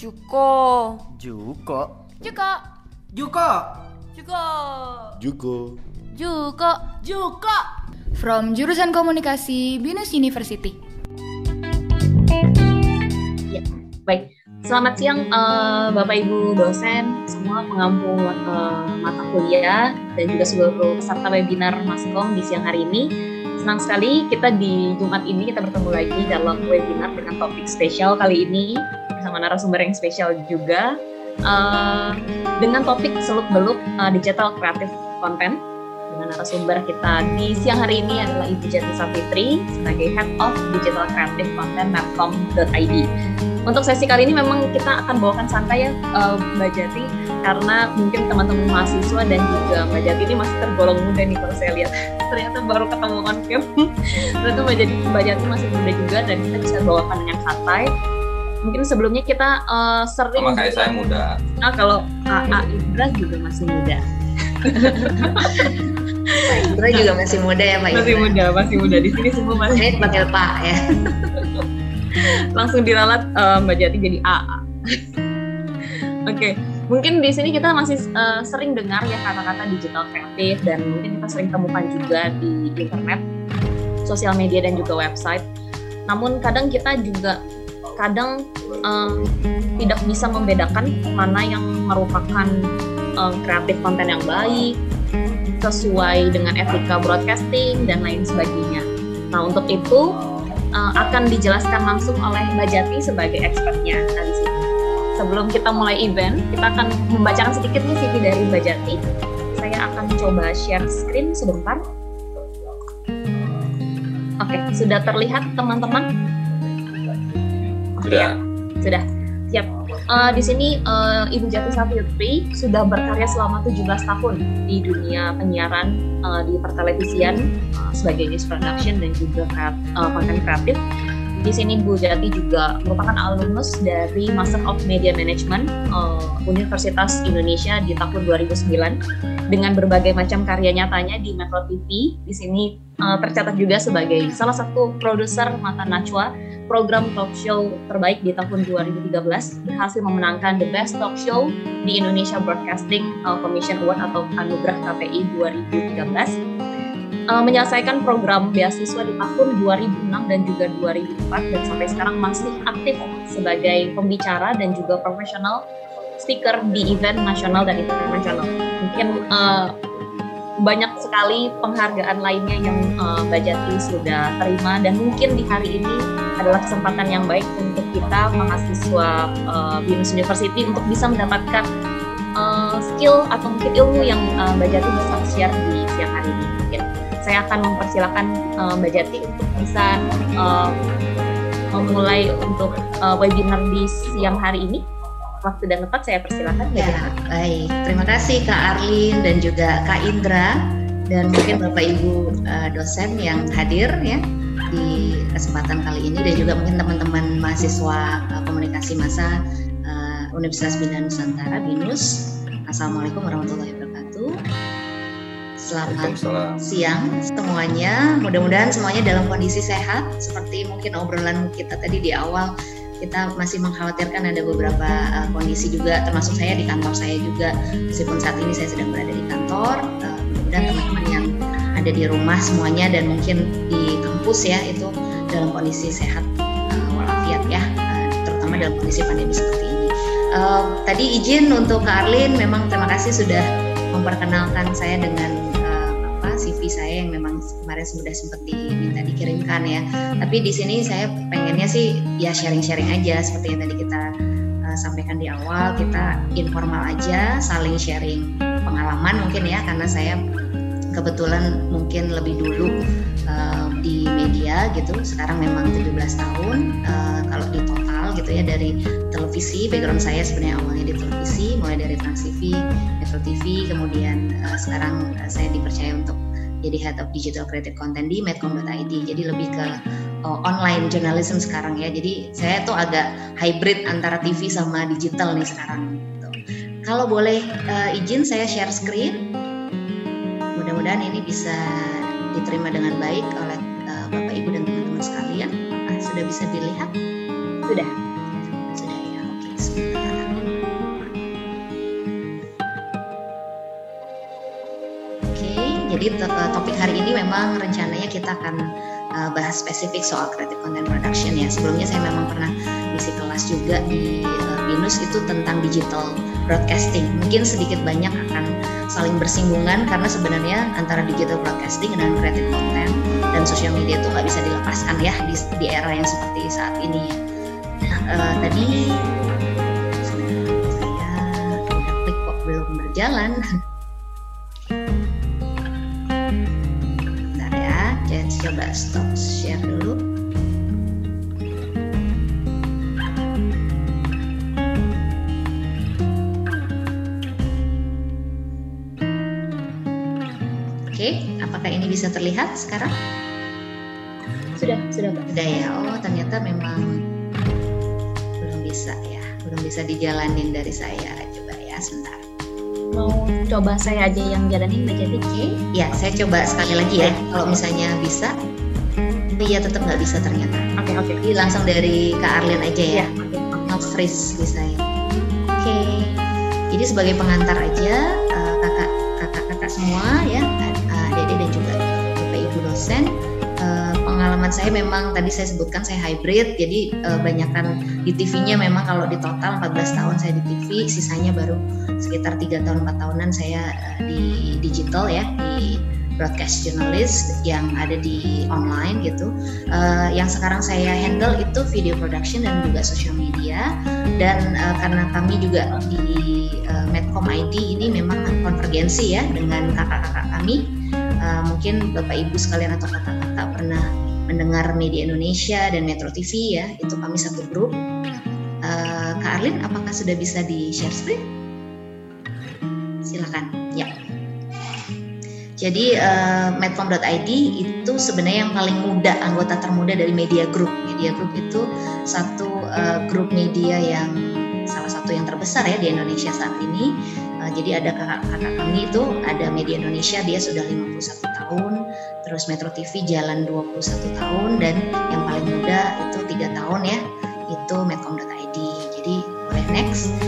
Juko. Juko. Juko. Juko. Juko. Juko. Juko. Juko. From jurusan komunikasi Binus University. Ya, baik. Selamat siang uh, Bapak Ibu dosen, semua pengampu uh, mata kuliah dan juga seluruh peserta webinar Maskom di siang hari ini. Senang sekali kita di Jumat ini kita bertemu lagi dalam webinar dengan topik spesial kali ini bersama narasumber yang spesial juga. Uh, dengan topik seluk-beluk uh, digital kreatif konten dengan narasumber kita di siang hari ini adalah Ibu Jati Safitri sebagai Head of Digital Creative Content Netcom.id. Untuk sesi kali ini memang kita akan bawakan santai ya uh, Mbak Jati. Karena mungkin teman-teman mahasiswa dan juga Mbak Jati ini masih tergolong muda nih kalau saya lihat. Ternyata baru ketemu on cam ternyata Mbak Jati, Mbak Jati masih muda juga dan kita bisa bawakan dengan santai mungkin sebelumnya kita uh, sering sama kayak saya muda nah kalau AA Indra juga masih muda Pak Indra juga masih muda ya Pak masih muda masih muda di sini semua masih Saya panggil Pak ya langsung diralat uh, Mbak Jati jadi AA. Oke, okay. mungkin di sini kita masih uh, sering dengar ya kata-kata digital kreatif dan mungkin kita sering temukan juga di internet, sosial media dan juga website. Namun kadang kita juga kadang um, tidak bisa membedakan mana yang merupakan um, kreatif konten yang baik, sesuai dengan etika broadcasting dan lain sebagainya. Nah untuk itu uh, akan dijelaskan langsung oleh Mbak Jati sebagai expertnya di sini. Sebelum kita mulai event, kita akan membacakan sedikit nih CV dari Mbak Jati. Saya akan coba share screen sebentar. Oke, sudah terlihat teman-teman? Sudah. Sudah. Siap. Uh, di sini uh, Ibu Jati Safitri sudah berkarya selama 17 tahun di dunia penyiaran uh, di pertelevisian uh, sebagai news production dan juga uh, kreatif. Di sini Bu Jati juga merupakan alumnus dari Master of Media Management uh, Universitas Indonesia di tahun 2009 dengan berbagai macam karya nyatanya di Metro TV. Di sini uh, tercatat juga sebagai salah satu produser Mata Najwa program talk show terbaik di tahun 2013 berhasil memenangkan The Best Talk Show di Indonesia Broadcasting Commission Award atau Anugerah KPI 2013 uh, menyelesaikan program beasiswa di tahun 2006 dan juga 2004 dan sampai sekarang masih aktif sebagai pembicara dan juga profesional speaker di event nasional dan internasional. Mungkin uh, banyak sekali penghargaan lainnya yang uh, Mbak Jati sudah terima dan mungkin di hari ini adalah kesempatan yang baik untuk kita mahasiswa uh, Binus University untuk bisa mendapatkan uh, skill atau mungkin ilmu yang uh, Mbak Jati bisa share di siang hari ini. Mungkin saya akan mempersilahkan uh, Mbak Jati untuk bisa uh, memulai untuk uh, webinar di siang hari ini waktu dan tempat saya persilakan. Ya, baik. Terima kasih Kak Arlin dan juga Kak Indra dan mungkin Bapak Ibu uh, dosen yang hadir ya di kesempatan kali ini dan juga mungkin teman-teman mahasiswa uh, komunikasi masa uh, Universitas Bina Nusantara BINUS. Assalamualaikum warahmatullahi wabarakatuh. Selamat siang semuanya. Mudah-mudahan semuanya dalam kondisi sehat seperti mungkin obrolan kita tadi di awal kita masih mengkhawatirkan ada beberapa uh, kondisi juga termasuk saya di kantor saya juga. Meskipun saat ini saya sedang berada di kantor uh, mudah-mudahan teman-teman yang ada di rumah semuanya dan mungkin di kampus ya itu dalam kondisi sehat uh, walafiat ya uh, terutama dalam kondisi pandemi seperti ini. Uh, tadi izin untuk Kak Arlin memang terima kasih sudah memperkenalkan saya dengan CV saya yang memang kemarin sudah sempat diminta dikirimkan ya. Tapi di sini saya pengennya sih ya sharing-sharing aja seperti yang tadi kita uh, sampaikan di awal, kita informal aja, saling sharing pengalaman mungkin ya karena saya kebetulan mungkin lebih dulu uh, di media gitu. Sekarang memang 17 tahun uh, kalau di total gitu ya dari televisi background saya sebenarnya awalnya di televisi mulai dari Trans TV, Metro TV, kemudian uh, sekarang uh, saya dipercaya untuk jadi head of digital creative content di medcom.id jadi lebih ke uh, online journalism sekarang ya. Jadi saya tuh agak hybrid antara TV sama digital nih sekarang. Gitu. kalau boleh uh, izin saya share screen. Mudah-mudahan ini bisa diterima dengan baik oleh uh, bapak ibu dan teman-teman sekalian. Sudah bisa dilihat? Sudah. Sudah ya oke. Okay. Jadi topik hari ini memang rencananya kita akan uh, bahas spesifik soal creative content production ya. Sebelumnya saya memang pernah isi kelas juga di uh, BINUS itu tentang digital broadcasting. Mungkin sedikit banyak akan saling bersinggungan karena sebenarnya antara digital broadcasting dan creative content dan social media itu nggak bisa dilepaskan ya di, di era yang seperti saat ini. Nah, uh, tadi saya klik kok belum berjalan. coba stop share dulu. Oke, apakah ini bisa terlihat sekarang? Sudah, sudah Mbak. Sudah ya. Oh, ternyata memang belum bisa ya. Belum bisa dijalanin dari saya. Mau coba saya aja yang jalanin Mbak? Oke, ya saya coba sekali lagi ya. Kalau misalnya bisa, tapi ya tetap nggak bisa ternyata. Oke, oke. Jadi langsung dari Kak Arlin aja ya. Iya, oke. Nge-freeze di saya. Oke. Jadi sebagai pengantar aja eh, kakak kakak-kakak semua ya, eh, Dede dan juga Bapak Ibu dosen. eh, pengalaman saya memang tadi saya sebutkan saya hybrid, jadi banyakan di TV-nya memang kalau di total 14 tahun saya di TV, sisanya baru sekitar tiga tahun 4 tahunan saya eh, di digital ya di broadcast journalist yang ada di online gitu. Eh, yang sekarang saya handle itu video production dan juga social media dan eh, karena kami juga di eh, Medcom ID ini memang konvergensi ya dengan kakak-kakak kami. Eh, mungkin Bapak Ibu sekalian atau kakak-kakak pernah mendengar Media Indonesia dan Metro TV ya, itu kami satu grup. Eh, Kak Arlin, apakah sudah bisa di share screen? Silakan. Ya. Jadi uh, medcom.id itu sebenarnya yang paling muda, anggota termuda dari Media Group. Media Group itu satu uh, grup media yang salah satu yang terbesar ya di Indonesia saat ini. Uh, jadi ada kakak-kakak kami itu, ada Media Indonesia dia sudah 51 tahun, terus Metro TV jalan 21 tahun dan yang paling muda itu tiga tahun ya, itu medcom.id. Jadi boleh next.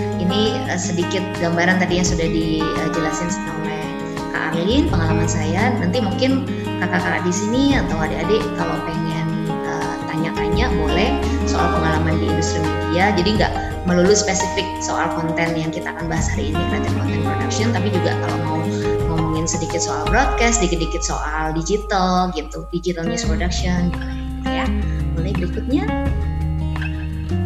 Uh, sedikit gambaran tadi yang sudah dijelasin oleh Kak Arlin, pengalaman saya. Nanti mungkin kakak-kakak di sini atau adik-adik kalau pengen uh, tanya-tanya boleh soal pengalaman di industri media. Jadi nggak melulu spesifik soal konten yang kita akan bahas hari ini, creative content production, tapi juga kalau mau ngomongin sedikit soal broadcast, dikit-dikit soal digital gitu, digital news production, gitu ya. Boleh berikutnya.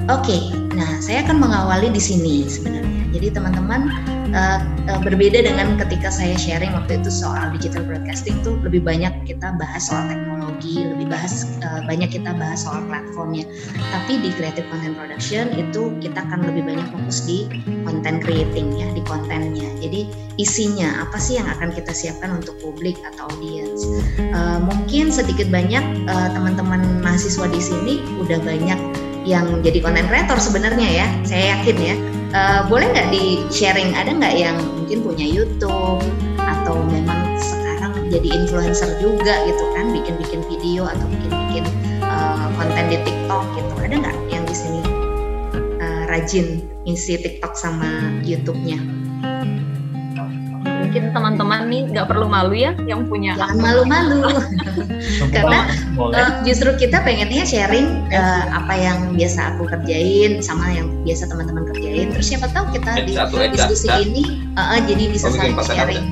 Oke, nah saya akan mengawali di sini sebenarnya. Jadi teman-teman uh, uh, berbeda dengan ketika saya sharing waktu itu soal digital broadcasting tuh lebih banyak kita bahas soal teknologi, lebih bahas uh, banyak kita bahas soal platformnya. Tapi di creative content production itu kita akan lebih banyak fokus di content creating ya, di kontennya. Jadi isinya apa sih yang akan kita siapkan untuk publik atau audience? Uh, mungkin sedikit banyak uh, teman-teman mahasiswa di sini udah banyak yang jadi konten creator sebenarnya ya, saya yakin ya. Uh, boleh nggak di sharing? Ada nggak yang mungkin punya YouTube atau memang sekarang jadi influencer juga gitu kan? Bikin-bikin video atau bikin-bikin uh, konten di TikTok gitu. Ada nggak yang di sini uh, rajin isi TikTok sama YouTube-nya? Mungkin teman-teman nih nggak perlu malu ya yang punya Jangan malu-malu. Karena uh, justru kita pengennya sharing uh, apa yang biasa aku kerjain sama yang biasa teman-teman kerjain. Terus siapa tahu kita di diskusi ini uh, uh, jadi bisa saling sharing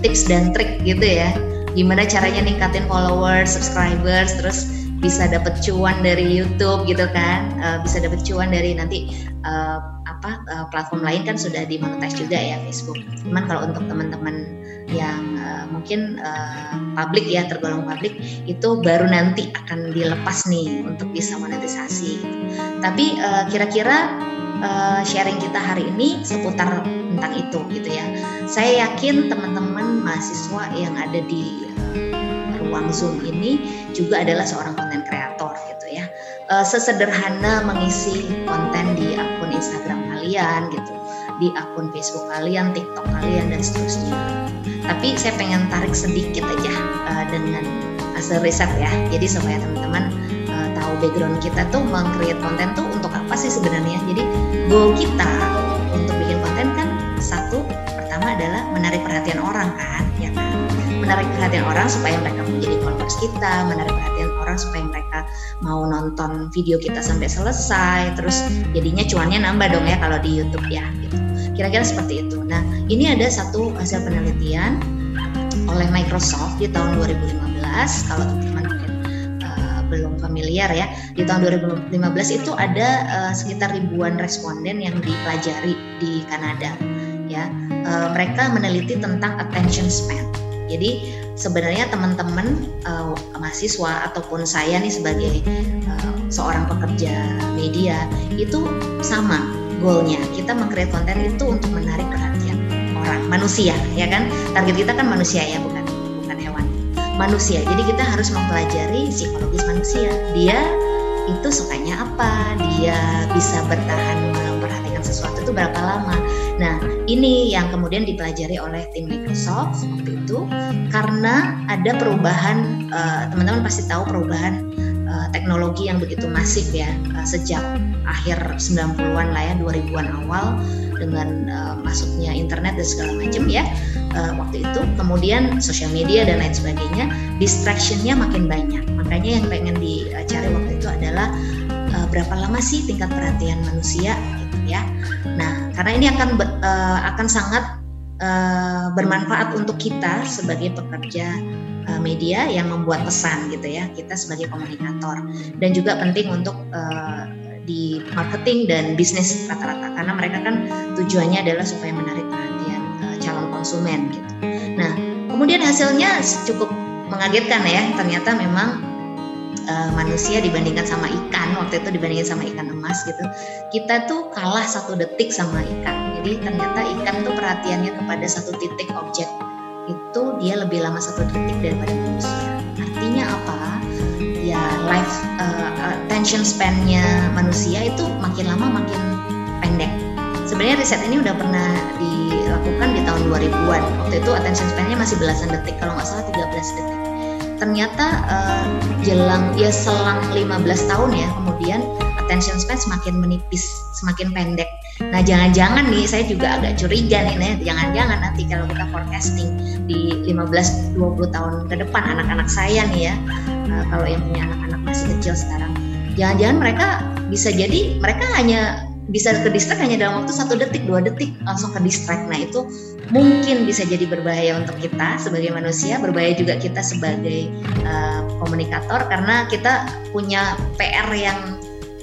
tips dan trik gitu ya. Gimana caranya ningkatin followers, subscribers terus bisa dapat cuan dari YouTube gitu kan. Uh, bisa dapat cuan dari nanti uh, apa uh, platform lain kan sudah dimonetize juga ya Facebook. Cuman kalau untuk teman-teman yang uh, mungkin uh, publik ya tergolong publik itu baru nanti akan dilepas nih untuk bisa monetisasi. Tapi uh, kira-kira uh, sharing kita hari ini seputar tentang itu gitu ya. Saya yakin teman-teman mahasiswa yang ada di ruang Zoom ini juga adalah seorang konten kreator gitu ya. Uh, sesederhana mengisi konten di akun Instagram kalian gitu, di akun Facebook kalian, TikTok kalian dan seterusnya. Tapi saya pengen tarik sedikit aja uh, dengan hasil riset ya. Jadi supaya teman-teman uh, tahu background kita tuh meng-create konten tuh untuk apa sih sebenarnya. Jadi goal kita untuk bikin konten kan satu pertama adalah menarik perhatian orang kan menarik perhatian orang supaya mereka menjadi followers kita, menarik perhatian orang supaya mereka mau nonton video kita sampai selesai, terus jadinya cuannya nambah dong ya kalau di YouTube ya gitu. Kira-kira seperti itu. Nah, ini ada satu hasil penelitian oleh Microsoft di tahun 2015 kalau teman-teman mungkin uh, belum familiar ya di tahun 2015 itu ada uh, sekitar ribuan responden yang dipelajari di Kanada ya uh, mereka meneliti tentang attention span jadi sebenarnya teman-teman uh, mahasiswa ataupun saya nih sebagai uh, seorang pekerja media itu sama goalnya. Kita mengcreate konten itu untuk menarik perhatian orang manusia ya kan? Target kita kan manusia ya bukan bukan hewan. Manusia. Jadi kita harus mempelajari psikologis manusia. Dia itu sukanya apa? Dia bisa bertahan memperhatikan sesuatu itu berapa lama nah ini yang kemudian dipelajari oleh tim Microsoft waktu itu karena ada perubahan eh, teman-teman uh, pasti tahu perubahan uh, teknologi yang begitu masif ya uh, sejak akhir 90-an lah ya 2000-an awal dengan uh, masuknya internet dan segala macam ya uh, waktu itu. Kemudian sosial media dan lain sebagainya distractionnya makin banyak. Makanya yang pengen dicari waktu itu adalah uh, berapa lama sih tingkat perhatian manusia ya. Nah karena ini akan uh, akan sangat uh, bermanfaat untuk kita sebagai pekerja uh, media yang membuat pesan gitu ya kita sebagai komunikator. Dan juga penting untuk uh, di marketing dan bisnis rata-rata. Karena mereka kan tujuannya adalah supaya menarik perhatian uh, calon konsumen gitu. Nah kemudian hasilnya cukup mengagetkan ya. Ternyata memang uh, manusia dibandingkan sama ikan waktu itu dibandingkan sama ikan emas gitu kita tuh kalah satu detik sama ikan jadi ternyata ikan tuh perhatiannya kepada satu titik objek itu dia lebih lama satu detik daripada manusia. Artinya apa? Ya life uh, attention span-nya manusia itu makin lama makin pendek. Sebenarnya riset ini udah pernah dilakukan di tahun 2000-an. Waktu itu attention span-nya masih belasan detik, kalau nggak salah 13 detik. Ternyata uh, jelang ya selang 15 tahun ya kemudian attention span semakin menipis, semakin pendek. Nah, jangan-jangan nih saya juga agak curiga nih, nih jangan-jangan nanti kalau kita forecasting di 15-20 tahun ke depan anak-anak saya nih ya, uh, kalau yang punya anak-anak masih kecil sekarang, jangan-jangan mereka bisa jadi mereka hanya bisa ke distract hanya dalam waktu satu detik, dua detik langsung ke distract. Nah itu mungkin bisa jadi berbahaya untuk kita sebagai manusia, berbahaya juga kita sebagai uh, komunikator karena kita punya PR yang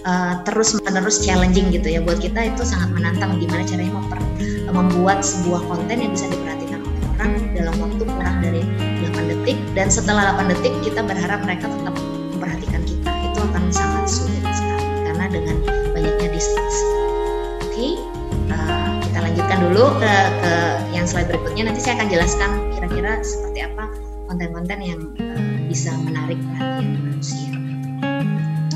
uh, terus menerus challenging gitu ya. Buat kita itu sangat menantang gimana caranya memper, membuat sebuah konten yang bisa diperhatikan oleh orang dalam waktu kurang dari 8 detik. Dan setelah 8 detik kita berharap mereka tetap memperhatikan kita. Itu akan sangat sulit sekali. Karena dengan distraksi oke okay? uh, eh, kita lanjutkan dulu ke, ke yang slide berikutnya nanti saya akan jelaskan kira-kira seperti apa konten-konten yang uh, bisa menarik perhatian manusia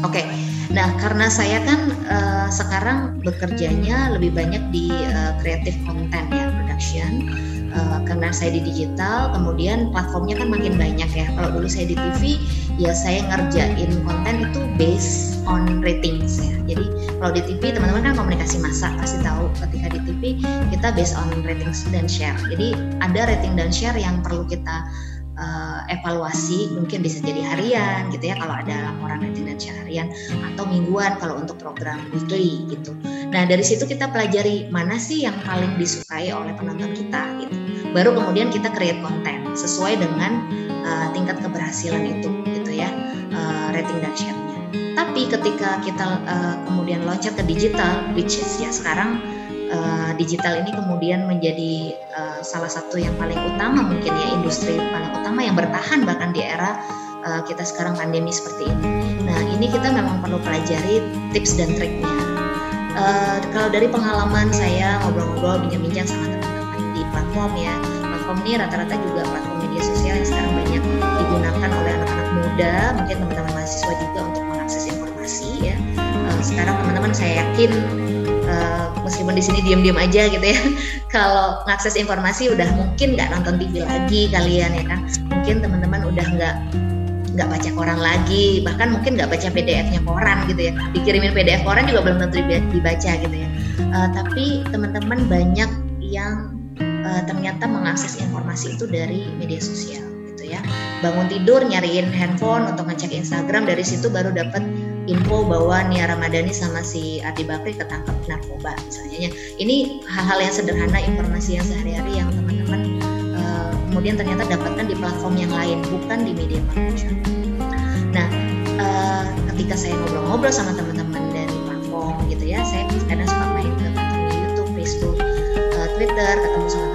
oke okay. Nah, karena saya kan uh, sekarang bekerjanya lebih banyak di uh, content ya, production. Uh, karena saya di digital, kemudian platformnya kan makin banyak ya. Kalau dulu saya di TV, ya saya ngerjain konten itu based on ratings ya. Jadi kalau di TV teman-teman kan komunikasi massa pasti tahu ketika di TV kita based on ratings dan share. Jadi ada rating dan share yang perlu kita uh, evaluasi mungkin bisa jadi harian gitu ya kalau ada laporan rating dan share harian atau mingguan kalau untuk program weekly gitu. Nah dari situ kita pelajari mana sih yang paling disukai oleh penonton kita gitu. Baru kemudian kita create konten sesuai dengan uh, tingkat keberhasilan itu gitu ya uh, rating dan share-nya. Tapi ketika kita uh, kemudian loncat ke digital, which is ya sekarang uh, digital ini kemudian menjadi uh, salah satu yang paling utama mungkin ya industri paling utama yang bertahan bahkan di era kita sekarang pandemi seperti ini. Nah ini kita memang perlu pelajari tips dan triknya. Uh, kalau dari pengalaman saya ngobrol-ngobrol bincang-bincang sama di platform ya, platform ini rata-rata juga platform media sosial yang sekarang banyak digunakan oleh anak-anak muda, mungkin teman-teman mahasiswa juga untuk mengakses informasi ya. Uh, sekarang teman-teman saya yakin uh, meskipun di sini diam-diam aja gitu ya kalau ngakses informasi udah mungkin nggak nonton TV lagi kalian ya. Kan mungkin teman-teman udah nggak nggak baca koran lagi bahkan mungkin nggak baca PDF-nya koran gitu ya. Dikirimin PDF koran juga belum tentu dibaca gitu ya. Uh, tapi teman-teman banyak yang uh, ternyata mengakses informasi itu dari media sosial ya. Bangun tidur nyariin handphone untuk ngecek Instagram dari situ baru dapat info bahwa Nia Ramadhani sama si Ardi Bakri ketangkep narkoba misalnya. Ini hal-hal yang sederhana informasi yang sehari-hari yang teman-teman uh, kemudian ternyata dapatkan di platform yang lain bukan di media konvensional nah uh, ketika saya ngobrol-ngobrol sama teman-teman dari platform gitu ya saya kadang suka main ke YouTube Facebook uh, Twitter ketemu sama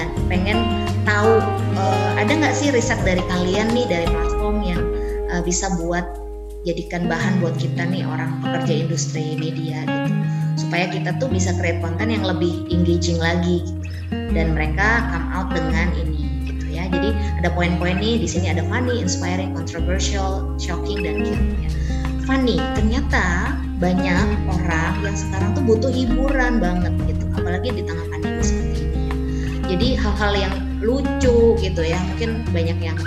dan pengen tahu uh, ada nggak sih riset dari kalian nih dari platform yang uh, bisa buat jadikan bahan buat kita nih orang pekerja industri media gitu supaya kita tuh bisa create konten yang lebih engaging lagi gitu. dan mereka come out dengan ini gitu ya jadi ada poin-poin nih di sini ada funny, inspiring, controversial, shocking dan cute ya. Funny ternyata banyak orang yang sekarang tuh butuh hiburan banget gitu apalagi di tengah pandemi. Jadi hal-hal yang lucu gitu ya mungkin banyak yang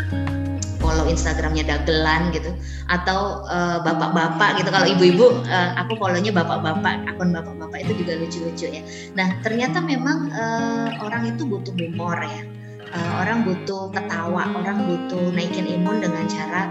follow Instagramnya dagelan gitu atau uh, bapak-bapak gitu. Kalau ibu-ibu uh, aku follownya bapak-bapak akun bapak-bapak itu juga lucu-lucu ya. Nah ternyata memang uh, orang itu butuh humor ya. Uh, orang butuh ketawa orang butuh naikin imun dengan cara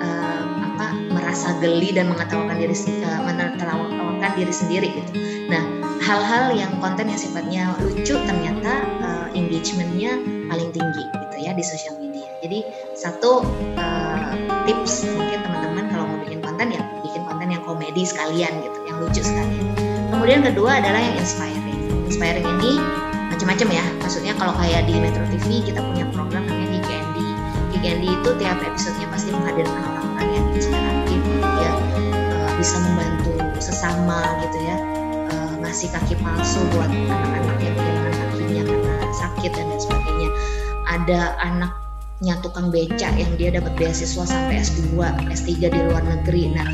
uh, apa merasa geli dan mengetawakan diri uh, menertawakan diri sendiri gitu. Nah hal-hal yang konten yang sifatnya lucu ternyata uh, engagementnya paling tinggi gitu ya di sosial media. Jadi satu uh, tips mungkin teman-teman kalau mau bikin konten ya bikin konten yang komedi sekalian gitu, yang lucu sekalian. Kemudian kedua adalah yang inspiring. Inspiring ini macam-macam ya. Maksudnya kalau kayak di Metro TV kita punya program namanya Candy. Candy itu tiap episodenya pasti menghadirkan orang-orang yang inspiratif, ya uh, bisa membantu sesama gitu ya ngasih kaki palsu buat anak-anak yang sakit dan lain sebagainya. Ada anaknya tukang becak yang dia dapat beasiswa sampai S2, S3 di luar negeri. Nah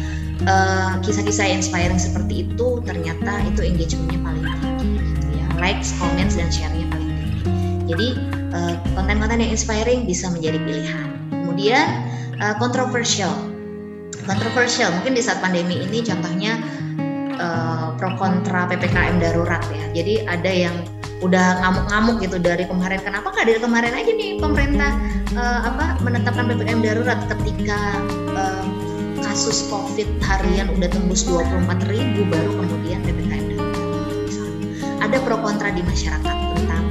kisah-kisah uh, inspiring seperti itu ternyata itu engagementnya paling tinggi gitu ya. Likes, comments dan sharenya paling tinggi. Jadi uh, konten-konten yang inspiring bisa menjadi pilihan. Kemudian uh, controversial. Controversial mungkin di saat pandemi ini contohnya uh, pro kontra ppkm darurat ya. Jadi ada yang udah ngamuk-ngamuk gitu dari kemarin. Kenapa nggak dari kemarin aja nih pemerintah uh, apa menetapkan ppkm darurat ketika uh, kasus covid harian udah tembus 24 ribu baru kemudian ppkm darurat. Ada pro kontra di masyarakat tentang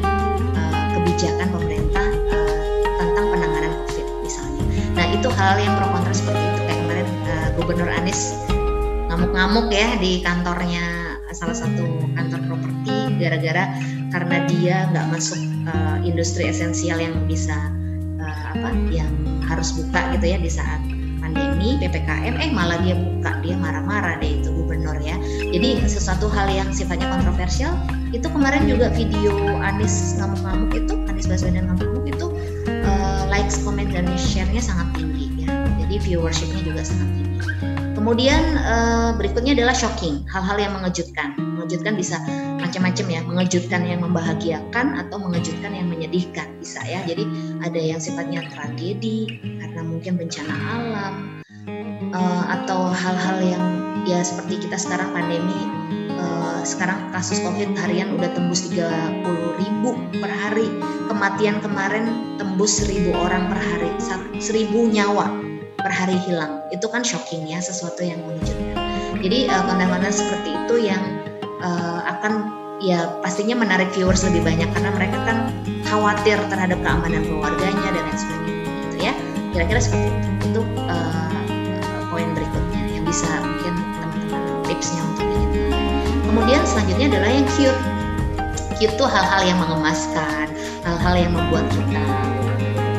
uh, kebijakan pemerintah tentang penanganan covid misalnya. Nah itu hal yang pro kontra seperti itu kayak kemarin uh, Gubernur Anies ngamuk-ngamuk ya di kantornya salah satu kantor properti gara-gara karena dia nggak masuk uh, industri esensial yang bisa uh, apa yang harus buka gitu ya di saat pandemi ppkm eh malah dia buka dia marah-marah deh itu gubernur ya jadi sesuatu hal yang sifatnya kontroversial itu kemarin juga video Anies ngamuk-ngamuk itu Anies Baswedan ngamuk-ngamuk itu uh, likes, comment dan share-nya sangat tinggi ya. Jadi viewershipnya juga sangat tinggi. Kemudian uh, berikutnya adalah shocking, hal-hal yang mengejutkan. Mengejutkan bisa macam-macam ya, mengejutkan yang membahagiakan atau mengejutkan yang menyedihkan bisa ya. Jadi ada yang sifatnya tragedi karena mungkin bencana alam uh, atau hal-hal yang ya seperti kita sekarang pandemi uh, sekarang kasus covid harian udah tembus 30 ribu per hari. Kematian kemarin tembus 1000 orang per hari. 1000 nyawa per hari hilang. Itu kan shocking ya sesuatu yang mengejutkan. Jadi uh, konten-konten seperti itu yang uh, akan ya pastinya menarik viewers lebih banyak karena mereka kan khawatir terhadap keamanan keluarganya dan lain sebagainya gitu ya. Kira-kira seperti itu itu uh, poin berikutnya yang bisa mungkin teman-teman tipsnya untuk bikin kemudian selanjutnya adalah yang cute. Cute tuh hal-hal yang mengemaskan hal-hal yang membuat kita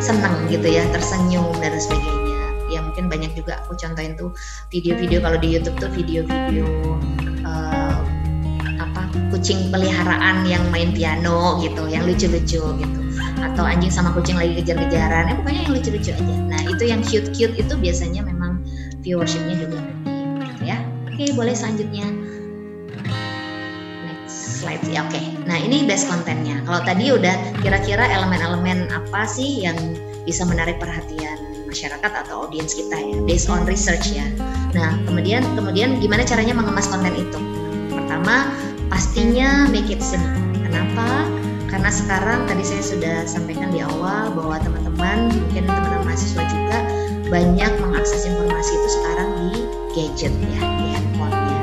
senang gitu ya tersenyum dan sebagainya. Ya mungkin banyak juga aku contohin tuh video-video kalau di YouTube tuh video-video apa kucing peliharaan yang main piano gitu yang lucu-lucu gitu. Atau anjing sama kucing lagi kejar-kejaran eh pokoknya yang lucu-lucu aja. Nah itu yang cute-cute itu biasanya memang viewershipnya juga gede gitu ya. Oke boleh selanjutnya. Next slide ya oke. Nah ini best kontennya kalau tadi udah kira-kira elemen-elemen apa sih yang bisa menarik perhatian masyarakat atau audiens kita ya based on research ya. Nah kemudian kemudian gimana caranya mengemas konten itu? Pertama pastinya make it simple. Kenapa? Karena sekarang tadi saya sudah sampaikan di awal bahwa teman-teman mungkin teman-teman mahasiswa juga banyak mengakses informasi itu sekarang di gadget ya di handphonenya.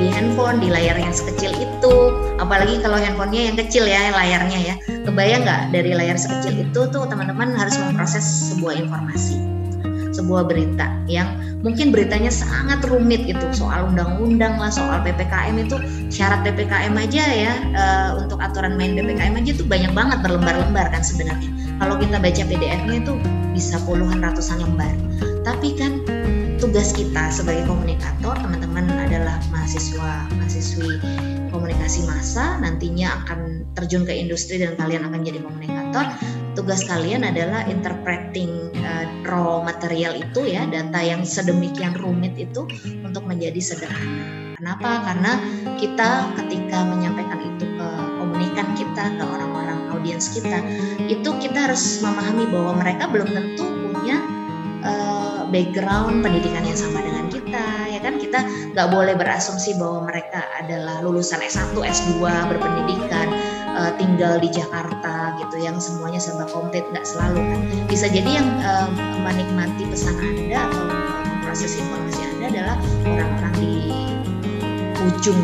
Di handphone di layar yang sekecil itu. Apalagi kalau handphonenya yang kecil ya layarnya ya. Kebayang nggak? Dari layar sekecil itu tuh teman-teman harus memproses sebuah informasi sebuah berita yang mungkin beritanya sangat rumit itu soal undang-undang lah soal ppkm itu syarat ppkm aja ya uh, untuk aturan main ppkm aja itu banyak banget berlembar-lembar kan sebenarnya. Kalau kita baca pdf-nya itu bisa puluhan ratusan lembar. Tapi kan tugas kita sebagai komunikator teman-teman adalah mahasiswa mahasiswi komunikasi massa nantinya akan terjun ke industri dan kalian akan jadi komunikator tugas kalian adalah interpreting uh, raw material itu ya data yang sedemikian rumit itu untuk menjadi sederhana. Kenapa? Karena kita ketika menyampaikan itu ke komunikan kita ke orang-orang audiens kita itu kita harus memahami bahwa mereka belum tentu punya background pendidikan yang sama dengan kita ya kan? Kita nggak boleh berasumsi bahwa mereka adalah lulusan S1 S2 berpendidikan uh, tinggal di Jakarta gitu yang semuanya serba komplit nggak selalu kan. Bisa jadi yang uh, menikmati pesan anda atau proses informasi anda adalah orang-orang di ujung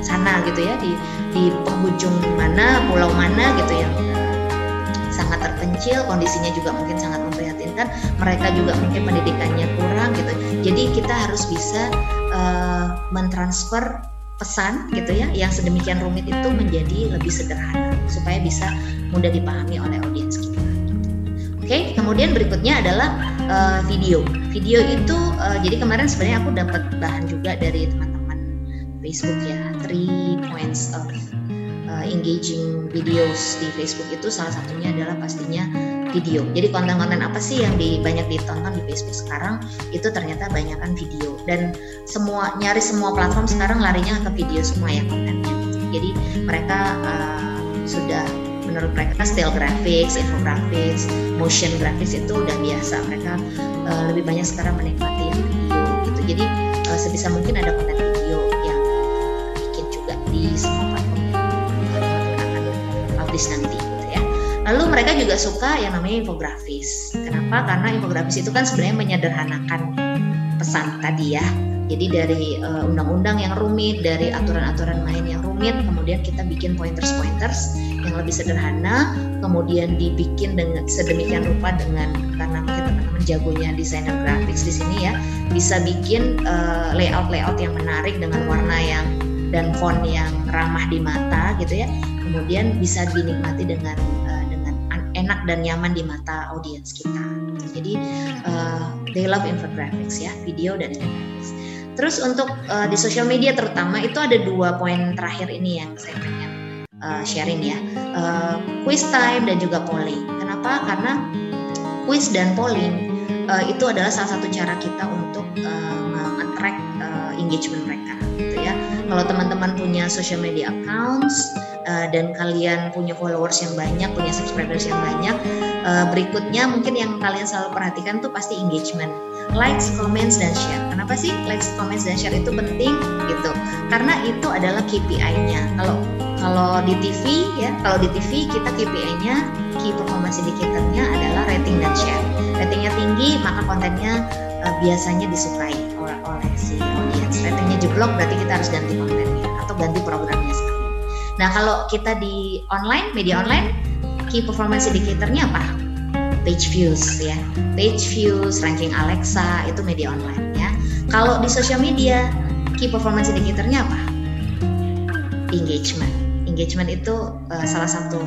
sana gitu ya di di penghujung mana pulau mana gitu yang sangat terpencil kondisinya juga mungkin sangat memprihatinkan mereka juga mungkin pendidikannya kurang gitu. Jadi kita harus bisa uh, mentransfer pesan gitu ya yang sedemikian rumit itu menjadi lebih sederhana supaya bisa mudah dipahami oleh audiens kita. Oke, okay, kemudian berikutnya adalah uh, video. Video itu uh, jadi kemarin sebenarnya aku dapat bahan juga dari teman-teman Facebook ya, three points of uh, engaging videos di Facebook itu salah satunya adalah pastinya video. Jadi konten-konten apa sih yang di, banyak ditonton di Facebook sekarang itu ternyata banyak kan video dan semua nyari semua platform sekarang larinya ke video semua ya kontennya. Jadi mereka uh, sudah menurut mereka still graphics, infographics, motion graphics itu udah biasa. Mereka uh, lebih banyak sekarang menikmati yang video gitu. Jadi uh, sebisa mungkin ada konten video yang bikin juga di infografis nanti gitu ya. Lalu mereka juga suka yang namanya infografis. Kenapa? Karena infografis itu kan sebenarnya menyederhanakan pesan tadi ya. Jadi dari uh, undang-undang yang rumit, dari aturan-aturan main yang rumit, kemudian kita bikin pointers-pointers yang lebih sederhana, kemudian dibikin dengan sedemikian rupa dengan karena mungkin teman-teman jagonya desainer graphics di sini ya, bisa bikin uh, layout-layout yang menarik dengan warna yang dan font yang ramah di mata gitu ya kemudian bisa dinikmati dengan uh, dengan enak dan nyaman di mata audiens kita. Jadi uh, they love infographics ya, video dan infographics. Terus untuk uh, di sosial media terutama itu ada dua poin terakhir ini yang saya pengen uh, sharing ya, uh, quiz time dan juga polling. Kenapa? Karena quiz dan polling uh, itu adalah salah satu cara kita untuk uh, meng-attract uh, engagement mereka, gitu ya. Kalau teman-teman punya social media accounts uh, dan kalian punya followers yang banyak, punya subscribers yang banyak, uh, berikutnya mungkin yang kalian selalu perhatikan tuh pasti engagement, likes, comments dan share. Kenapa sih likes, comments dan share itu penting gitu? Karena itu adalah KPI-nya. Kalau kalau di TV ya, kalau di TV kita KPI-nya key performance indicator-nya adalah rating dan share. Ratingnya tinggi maka kontennya uh, biasanya disukai oleh, si audience. Ratingnya jeblok berarti kita harus ganti kontennya atau ganti sekali. Nah, kalau kita di online, media online, key performance indicator-nya apa? Page views ya. Page views, ranking Alexa itu media online ya. Kalau di sosial media, key performance indicator-nya apa? Engagement. Engagement itu uh, salah satu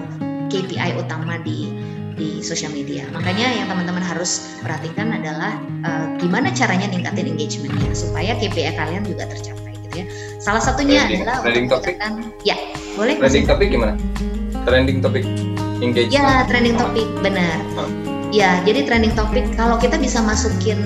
KPI utama di di sosial media. Makanya yang teman-teman harus perhatikan adalah uh, gimana caranya ningkatin engagementnya supaya KPI kalian juga tercapai ya. Salah satunya okay. adalah trending topic. Ya, boleh. Trending topik gimana? Trending topik engagement. Ya, trending topik benar. Oh. Ya, jadi trending topik kalau kita bisa masukin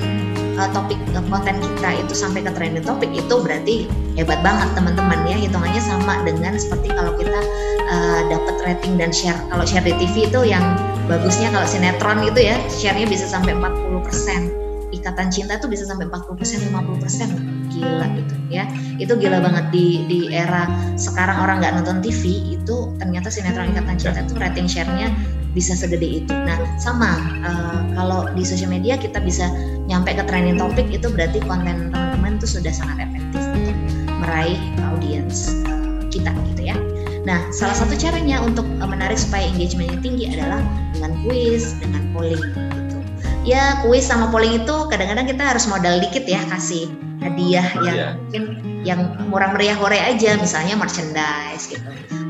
uh, topik uh, konten kita itu sampai ke trending topik itu berarti hebat banget teman-teman ya. Hitungannya sama dengan seperti kalau kita uh, dapat rating dan share. Kalau share di TV itu yang bagusnya kalau sinetron gitu ya, share-nya bisa sampai 40% ikatan cinta tuh bisa sampai 40% 50% gila gitu ya itu gila banget di di era sekarang orang nggak nonton TV itu ternyata sinetron ikatan cinta tuh rating share-nya bisa segede itu. Nah, sama uh, kalau di sosial media kita bisa nyampe ke trending topik itu berarti konten teman-teman itu sudah sangat efektif untuk meraih audiens uh, kita gitu ya. Nah, salah satu caranya untuk uh, menarik supaya engagementnya tinggi adalah dengan quiz, dengan polling. Ya, quiz sama polling itu kadang-kadang kita harus modal dikit ya kasih hadiah oh, yang iya. mungkin yang murah meriah hore aja misalnya merchandise gitu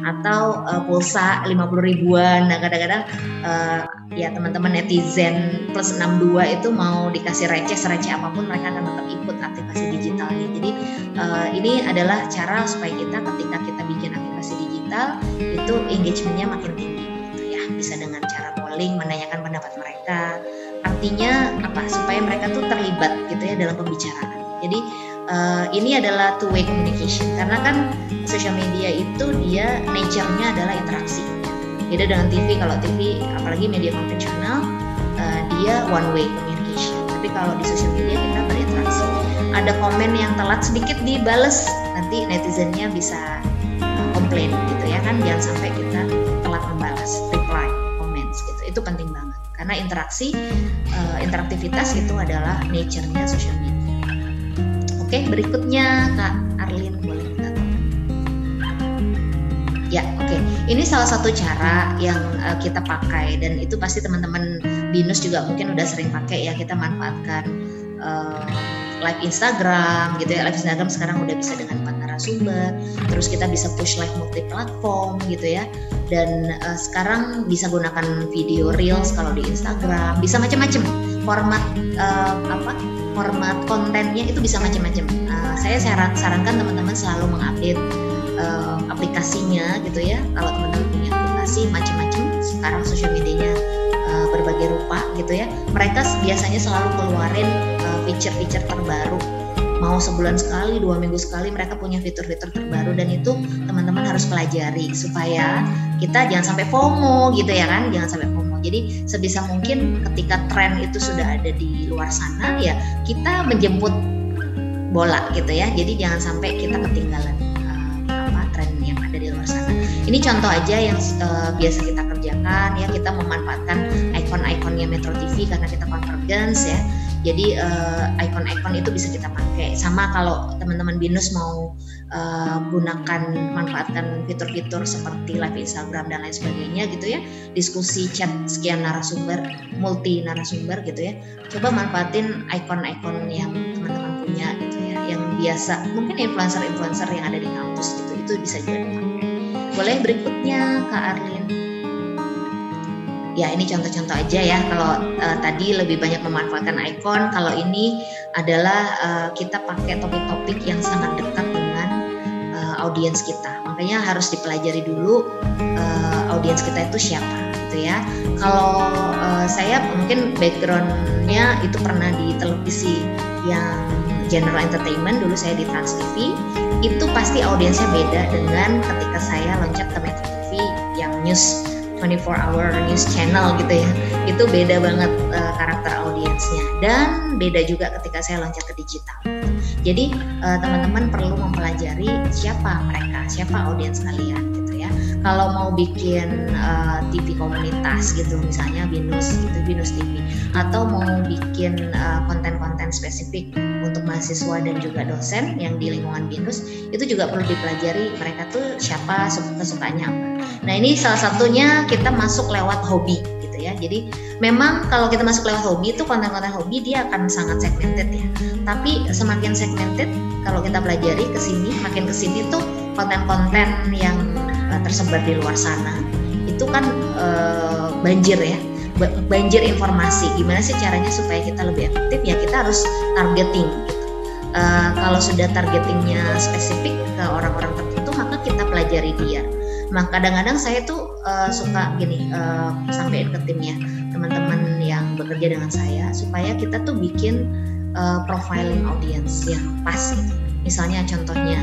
atau uh, pulsa 50 ribuan. Nah, kadang-kadang uh, ya teman-teman netizen plus 62 itu mau dikasih receh receh apa pun mereka akan tetap ikut aktivasi digitalnya. Jadi uh, ini adalah cara supaya kita ketika kita bikin aktivasi digital itu engagementnya makin tinggi gitu ya. Bisa dengan cara menanyakan pendapat mereka. Artinya apa? Supaya mereka tuh terlibat gitu ya dalam pembicaraan. Jadi uh, ini adalah two way communication karena kan social media itu dia nature-nya adalah interaksi. Beda dengan TV, kalau TV apalagi media konvensional uh, dia one way communication. Tapi kalau di social media kita berinteraksi. Ada komen yang telat sedikit dibales, nanti netizennya bisa uh, komplain gitu ya kan. Jangan sampai kita telat membalas. Itu penting banget karena interaksi uh, interaktivitas itu adalah nature-nya social media. Oke, berikutnya Kak Arlin boleh minta Ya, oke. Ini salah satu cara yang uh, kita pakai dan itu pasti teman-teman binus juga mungkin udah sering pakai ya. Kita manfaatkan uh, live Instagram gitu ya. Live Instagram sekarang udah bisa dengan narasumber. Terus kita bisa push live multi platform gitu ya. Dan uh, sekarang bisa gunakan video reels kalau di Instagram. Bisa macam-macam format uh, apa? format kontennya itu bisa macam-macam. Uh, saya saran sarankan teman-teman selalu mengupdate uh, aplikasinya gitu ya. Kalau teman-teman punya aplikasi macam-macam, sekarang sosial medianya uh, berbagai rupa gitu ya. Mereka biasanya selalu keluarin uh, feature-feature terbaru. Mau sebulan sekali, dua minggu sekali mereka punya fitur-fitur terbaru dan itu teman-teman harus pelajari supaya kita jangan sampai FOMO gitu ya kan, jangan sampai FOMO jadi sebisa mungkin ketika tren itu sudah ada di luar sana ya kita menjemput bola gitu ya. Jadi jangan sampai kita ketinggalan uh, apa tren yang ada di luar sana. Ini contoh aja yang uh, biasa kita kerjakan ya kita memanfaatkan ikon-ikonnya Metro TV karena kita convergence ya. Jadi uh, ikon-ikon itu bisa kita pakai. Sama kalau teman-teman binus mau uh, gunakan manfaatkan fitur-fitur seperti live Instagram dan lain sebagainya gitu ya. Diskusi chat sekian narasumber multi narasumber gitu ya. Coba manfaatin ikon-ikon yang teman-teman punya gitu ya. Yang biasa mungkin influencer-influencer yang ada di kampus gitu itu bisa juga dipakai. Boleh berikutnya Kak Arlin ya ini contoh-contoh aja ya kalau uh, tadi lebih banyak memanfaatkan ikon kalau ini adalah uh, kita pakai topik-topik yang sangat dekat audiens kita. Makanya harus dipelajari dulu uh, audiens kita itu siapa gitu ya. Kalau uh, saya mungkin backgroundnya itu pernah di televisi yang general entertainment dulu saya di Trans TV itu pasti audiensnya beda dengan ketika saya loncat ke Metro TV yang news 24 hour news channel gitu ya. Itu beda banget uh, karakter audiensnya. Dan beda juga ketika saya loncat ke digital. Jadi uh, teman-teman perlu mempelajari siapa mereka, siapa audiens kalian. Kalau mau bikin uh, eh, TV komunitas gitu misalnya Binus gitu, Binus TV atau mau bikin eh, konten-konten spesifik untuk mahasiswa dan juga dosen yang di lingkungan Binus itu juga perlu dipelajari mereka tuh siapa kesukaannya apa. Nah, ini salah satunya kita masuk lewat hobi ya. Jadi memang kalau kita masuk lewat hobi itu konten-konten hobi dia akan sangat segmented ya. Tapi semakin segmented kalau kita pelajari ke sini, makin ke sini tuh konten-konten yang uh, tersebar di luar sana itu kan uh, banjir ya. Banjir informasi. Gimana sih caranya supaya kita lebih efektif? Ya kita harus targeting gitu. Uh, kalau sudah targetingnya spesifik ke orang-orang tertentu maka kita pelajari dia. Nah kadang-kadang saya tuh uh, suka gini uh, sampaikan ke timnya teman-teman yang bekerja dengan saya supaya kita tuh bikin uh, profiling audience yang pas gitu. Misalnya contohnya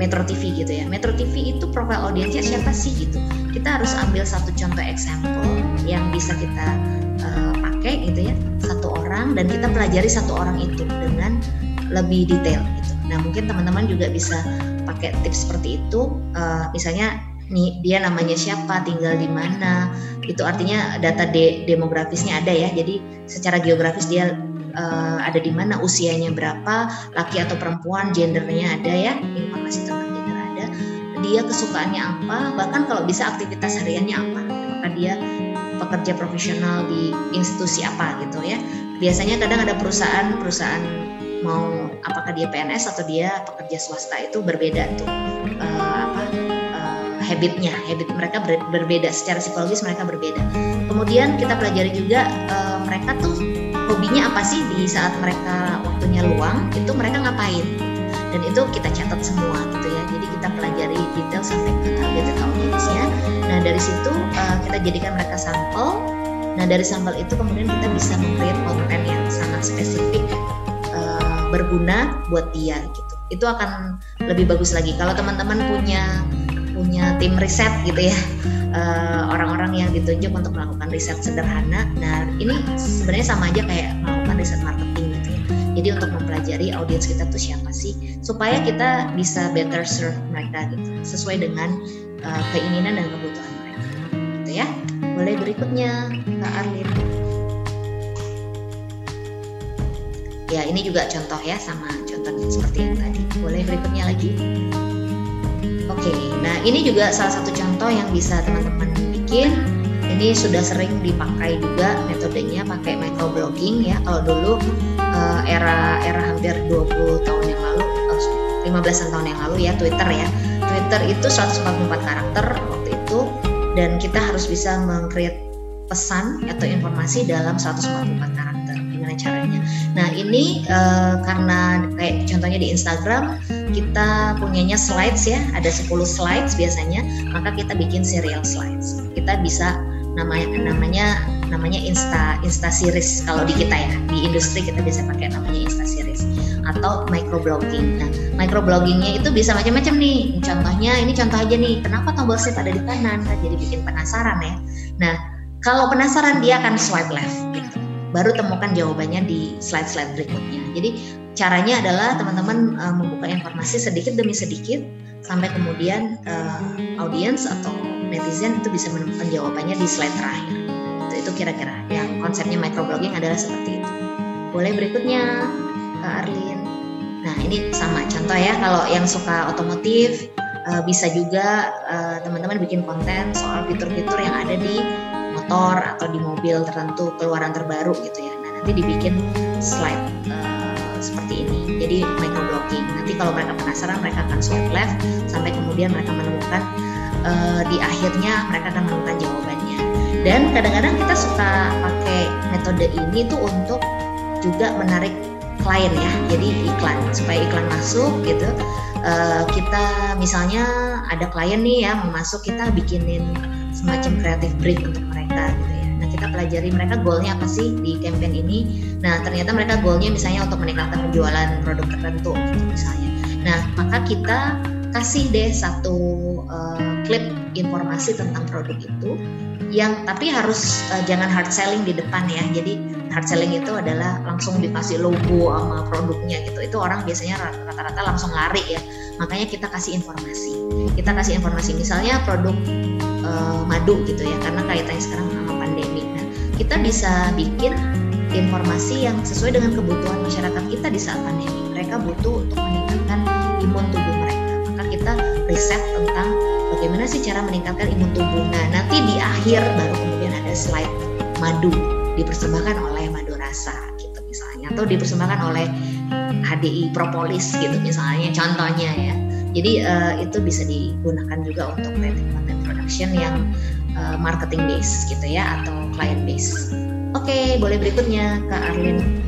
Metro TV gitu ya. Metro TV itu profile audiensnya siapa sih gitu. Kita harus ambil satu contoh example yang bisa kita uh, pakai gitu ya satu orang dan kita pelajari satu orang itu dengan lebih detail gitu. Nah mungkin teman-teman juga bisa pakai tips seperti itu uh, misalnya nih dia namanya siapa, tinggal di mana. Itu artinya data de demografisnya ada ya. Jadi secara geografis dia uh, ada di mana, usianya berapa, laki atau perempuan, gendernya ada ya, informasi tentang gender ada. Dia kesukaannya apa, bahkan kalau bisa aktivitas hariannya apa. Apakah dia pekerja profesional di institusi apa gitu ya. Biasanya kadang ada perusahaan-perusahaan mau apakah dia PNS atau dia pekerja swasta itu berbeda tuh uh, apa uh, habitnya, habit mereka ber, berbeda secara psikologis mereka berbeda. Kemudian kita pelajari juga uh, mereka tuh hobinya apa sih di saat mereka waktunya luang itu mereka ngapain? Dan itu kita catat semua gitu ya. Jadi kita pelajari detail sampai ke target audiensnya. Nah dari situ uh, kita jadikan mereka sampel. Nah dari sampel itu kemudian kita bisa membuat konten yang sangat spesifik uh, berguna buat dia gitu. Itu akan lebih bagus lagi. Kalau teman-teman punya punya tim riset gitu ya eh, orang-orang uh, yang ditunjuk untuk melakukan riset sederhana. Nah ini sebenarnya sama aja kayak melakukan riset marketing gitu ya. Jadi untuk mempelajari audiens kita tuh siapa sih, supaya kita bisa better serve mereka gitu, sesuai dengan uh, keinginan dan kebutuhan mereka. Gitu ya. Boleh berikutnya Kak Arlin. Ya ini juga contoh ya sama contoh seperti yang tadi. Boleh berikutnya lagi. Oke, nah ini juga salah satu contoh yang bisa teman-teman bikin. Ini sudah sering dipakai juga metodenya pakai microblogging ya. Kalau dulu uh, era era hampir 20 tahun yang lalu, oh, 15 tahun yang lalu ya Twitter ya. Twitter itu 144 karakter waktu itu dan kita harus bisa mengcreate pesan atau informasi dalam 144 karakter. Gimana caranya? Nah ini uh, karena kayak contohnya di Instagram kita punyanya slides ya, ada 10 slides biasanya, maka kita bikin serial slides. Kita bisa namanya namanya namanya insta insta series kalau di kita ya di industri kita bisa pakai namanya insta series atau microblogging. Nah, microbloggingnya itu bisa macam-macam nih. Contohnya ini contoh aja nih, kenapa tombol save ada di kanan? Kan jadi bikin penasaran ya. Nah, kalau penasaran dia akan swipe left gitu baru temukan jawabannya di slide-slide berikutnya. Jadi caranya adalah teman-teman uh, membuka informasi sedikit demi sedikit sampai kemudian uh, audiens atau netizen itu bisa menemukan jawabannya di slide terakhir. Itu, itu kira-kira yang konsepnya microblogging adalah seperti itu. Boleh berikutnya Kak Arlin. Nah ini sama contoh ya kalau yang suka otomotif uh, bisa juga teman-teman uh, bikin konten soal fitur-fitur yang ada di motor atau di mobil tertentu keluaran terbaru gitu ya. Nah nanti dibikin slide uh, seperti ini. Jadi microblogging. Nanti kalau mereka penasaran mereka akan swipe left sampai kemudian mereka menemukan uh, di akhirnya mereka akan menemukan jawabannya. Dan kadang-kadang kita suka pakai metode ini tuh untuk juga menarik klien ya. Jadi iklan supaya iklan masuk gitu. Uh, kita misalnya ada klien nih ya masuk kita bikinin semacam kreatif break untuk mereka gitu ya. Nah kita pelajari mereka goalnya apa sih di campaign ini. Nah ternyata mereka goalnya misalnya untuk meningkatkan penjualan produk tertentu gitu misalnya. Nah maka kita kasih deh satu uh, klip informasi tentang produk itu yang tapi harus uh, jangan hard selling di depan ya. Jadi hard selling itu adalah langsung dikasih logo sama produknya gitu. Itu orang biasanya rata-rata langsung lari ya. Makanya kita kasih informasi. Kita kasih informasi misalnya produk uh, madu gitu ya karena kaitannya sekarang sama pandemi. Nah, kita bisa bikin informasi yang sesuai dengan kebutuhan masyarakat kita di saat pandemi. Mereka butuh untuk meningkatkan imun tubuh mereka. Maka kita riset tentang bagaimana sih cara meningkatkan imun tubuh. Nah, nanti di akhir baru kemudian ada slide madu dipersembahkan oleh madu rasa gitu misalnya atau dipersembahkan oleh HDI propolis gitu misalnya contohnya ya. Jadi uh, itu bisa digunakan juga untuk creative content production yang uh, marketing base gitu ya atau client base. Oke, okay, boleh berikutnya Kak Arlin.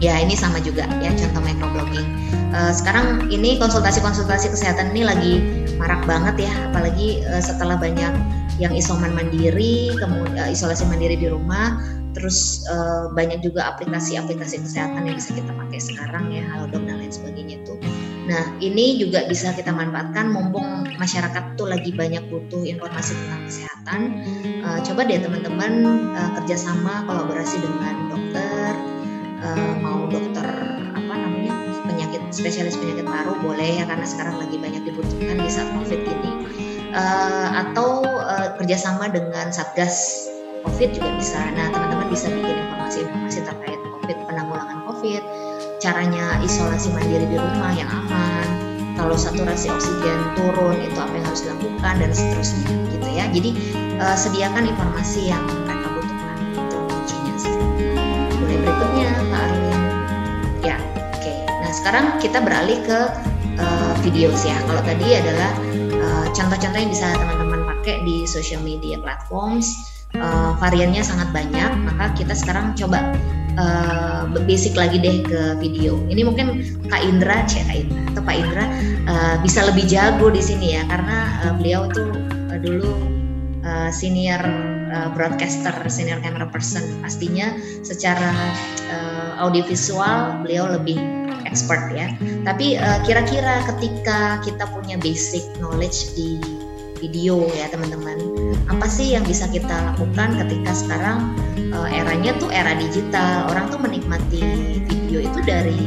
Ya ini sama juga ya contoh microblogging. Uh, sekarang ini konsultasi-konsultasi kesehatan ini lagi marak banget ya, apalagi uh, setelah banyak yang isoman mandiri, kemudian uh, isolasi mandiri di rumah, terus banyak juga aplikasi-aplikasi kesehatan yang bisa kita pakai sekarang ya, Halodoc dan lain sebagainya itu Nah, ini juga bisa kita manfaatkan mumpung masyarakat tuh lagi banyak butuh informasi tentang kesehatan. Uh, coba deh teman-teman uh, kerjasama kolaborasi dengan dokter, uh, mau dokter apa namanya penyakit spesialis penyakit paru boleh ya karena sekarang lagi banyak dibutuhkan di saat covid ini. uh, atau uh, kerjasama dengan satgas COVID juga bisa. Nah teman-teman bisa bikin informasi-informasi terkait COVID, penanggulangan COVID, caranya isolasi mandiri di rumah yang aman, kalau saturasi oksigen turun itu apa yang harus dilakukan dan seterusnya gitu ya. Jadi uh, sediakan informasi yang mereka butuhkan itu kuncinya. Boleh berikutnya Kak Arlin. Ya, oke. Okay. Nah sekarang kita beralih ke uh, video sih ya. Kalau tadi adalah uh, contoh-contoh yang bisa teman-teman pakai di social media platforms. Uh, variannya sangat banyak, maka kita sekarang coba uh, basic lagi deh ke video. Ini mungkin Kak Indra, Cek Kak Indra atau Pak Indra uh, bisa lebih jago di sini ya karena uh, beliau tuh uh, dulu uh, senior uh, broadcaster, senior camera person. Pastinya secara uh, audiovisual beliau lebih expert ya. Tapi kira-kira ketika kita punya basic knowledge di video ya teman-teman. Apa sih yang bisa kita lakukan ketika sekarang uh, eranya tuh era digital, orang tuh menikmati video itu dari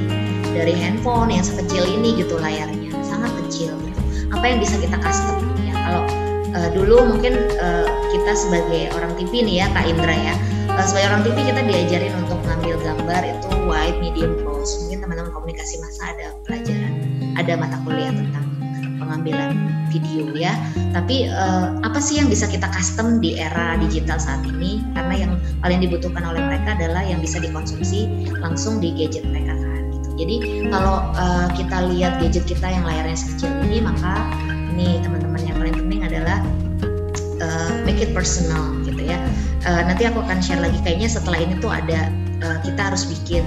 dari handphone yang sekecil ini gitu layarnya, sangat kecil gitu. Apa yang bisa kita custom ya? Kalau uh, dulu mungkin uh, kita sebagai orang TV nih ya Kak Indra ya, uh, sebagai orang TV kita diajarin untuk mengambil gambar itu wide, medium, close. Mungkin teman-teman komunikasi masa ada pelajaran, ada mata kuliah tentang pengambilan video ya. Tapi uh, apa sih yang bisa kita custom di era digital saat ini? Karena yang paling dibutuhkan oleh mereka adalah yang bisa dikonsumsi langsung di gadget mereka kan. Gitu. Jadi kalau uh, kita lihat gadget kita yang layarnya sekecil ini, maka ini teman-teman yang paling penting adalah uh, make it personal gitu ya. Uh, nanti aku akan share lagi kayaknya setelah ini tuh ada uh, kita harus bikin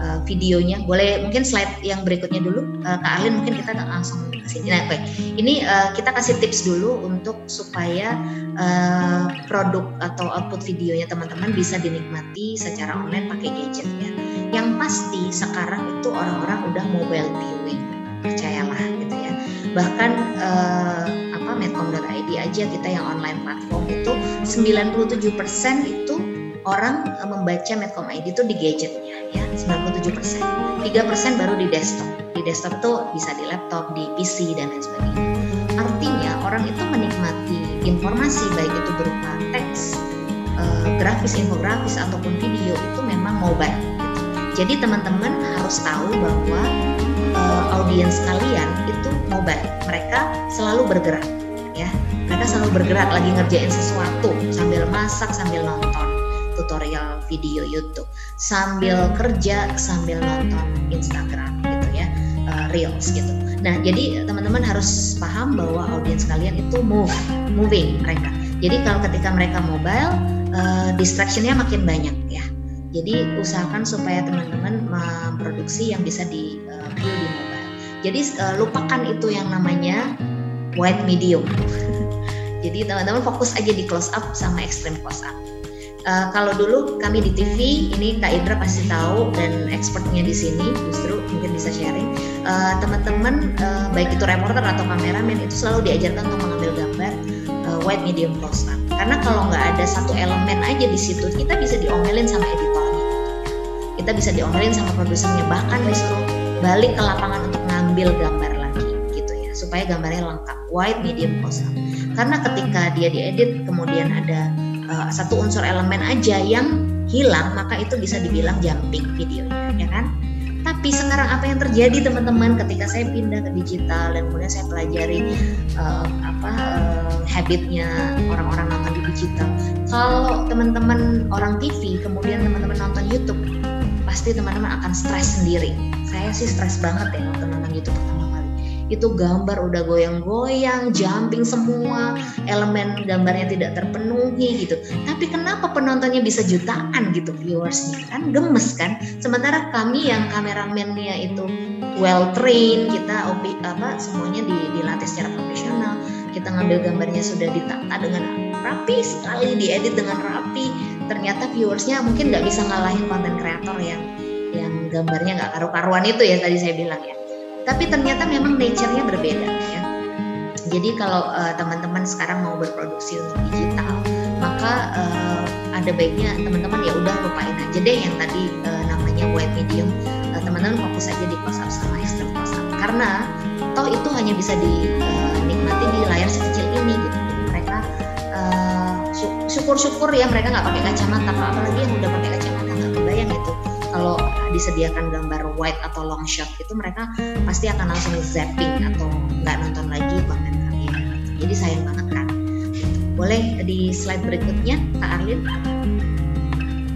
uh, videonya. Boleh mungkin slide yang berikutnya dulu, uh, Kak Alin mungkin kita langsung ke sini. Nah, baik. Ini uh, kita kasih tips dulu untuk supaya uh, produk atau output videonya teman-teman bisa dinikmati secara online pakai gadget ya. Yang pasti sekarang itu orang-orang udah mobile viewing, percayalah gitu ya. Bahkan uh, apa medcom.id aja kita yang online platform itu 97% itu orang membaca Medcom ID itu di gadgetnya ya 97 persen. 3 persen baru di desktop. Di desktop itu bisa di laptop di PC dan lain sebagainya. Artinya orang itu menikmati informasi baik itu berupa teks uh, grafis infografis ataupun video itu memang mobile. Jadi teman-teman harus tahu bahwa uh, audiens kalian itu mobile. Mereka selalu bergerak ya. Mereka selalu bergerak lagi ngerjain sesuatu sambil masak sambil nonton tutorial video YouTube sambil kerja sambil nonton Instagram gitu ya uh, reels gitu. Nah jadi teman-teman harus paham bahwa audiens kalian itu move moving mereka. Jadi kalau ketika mereka mobile uh, distractionnya makin banyak ya. Jadi usahakan supaya teman-teman memproduksi yang bisa di uh, view di mobile. Jadi uh, lupakan itu yang namanya wide medium. Jadi teman-teman fokus aja di close up sama extreme close up. Uh, kalau dulu kami di TV, ini Kak Indra pasti tahu dan expertnya di sini justru mungkin bisa sharing. Uh, teman-teman uh, baik itu reporter atau kameramen itu selalu diajarkan untuk mengambil gambar uh, wide, medium, close up. Karena kalau nggak ada satu elemen aja di situ, kita bisa diomelin sama editornya. Kita bisa diomelin sama produsernya, bahkan disuruh balik ke lapangan untuk ngambil gambar lagi gitu ya, supaya gambarnya lengkap wide, medium, close up. Karena ketika dia diedit kemudian ada uh, satu unsur elemen aja yang hilang maka itu bisa dibilang jumping videonya ya kan? Tapi sekarang apa yang terjadi teman-teman? Ketika saya pindah ke digital dan kemudian saya pelajari uh, apa uh, habitnya orang-orang nonton di digital. Kalau teman-teman orang TV kemudian teman-teman nonton YouTube pasti teman-teman akan stres sendiri. Saya sih stres banget ya nonton nonton YouTube itu gambar udah goyang-goyang, jumping semua, elemen gambarnya tidak terpenuhi gitu. Tapi kenapa penontonnya bisa jutaan gitu viewersnya kan gemes kan? Sementara kami yang kameramennya itu well trained, kita opi, apa semuanya di, dilatih secara profesional, kita ngambil gambarnya sudah ditata dengan rapi sekali, diedit dengan rapi. Ternyata viewersnya mungkin nggak bisa ngalahin konten kreator yang yang gambarnya nggak karu-karuan itu ya tadi saya bilang ya tapi ternyata memang nature-nya berbeda ya. Jadi kalau uh, teman-teman sekarang mau berproduksi untuk digital, maka uh, ada baiknya teman-teman ya udah lupain aja deh yang tadi uh, namanya wide medium. Uh, teman-teman fokus aja di close up sama extreme close up. Karena toh itu hanya bisa dinikmati di layar sekecil ini gitu mereka uh, syukur-syukur ya mereka nggak pakai kacamata apalagi yang udah pakai kacamata nggak kebayang itu kalau disediakan gambar wide atau long shot itu mereka pasti akan langsung zapping atau nggak nonton lagi konten kalian. Jadi sayang banget kan? Boleh di slide berikutnya Kak Arlin?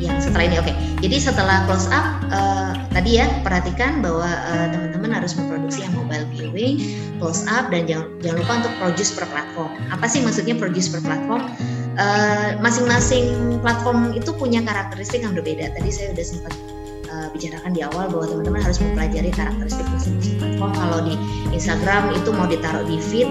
Yang setelah ini oke. Okay. jadi setelah close up uh, tadi ya perhatikan bahwa uh, teman-teman harus memproduksi yang mobile viewing close up dan jangan jangan lupa untuk produce per platform. Apa sih maksudnya produce per platform? Uh, masing-masing platform itu punya karakteristik yang berbeda. Tadi saya sudah sempat uh, bicarakan di awal bahwa teman-teman harus mempelajari karakteristik masing-masing platform kalau di Instagram itu mau ditaruh di feed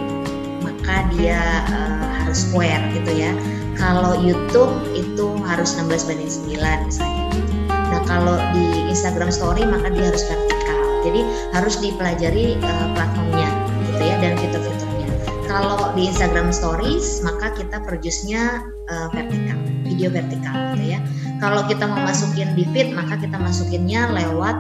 maka dia uh, harus square gitu ya kalau YouTube itu harus 16 banding 9 misalnya. Nah kalau di Instagram Story maka dia harus vertikal. Jadi harus dipelajari uh, platformnya gitu ya dan fitur-fiturnya. Kalau di Instagram Stories maka kita produce-nya uh, vertikal, video vertikal gitu ya. Kalau kita mau masukin di feed maka kita masukinnya lewat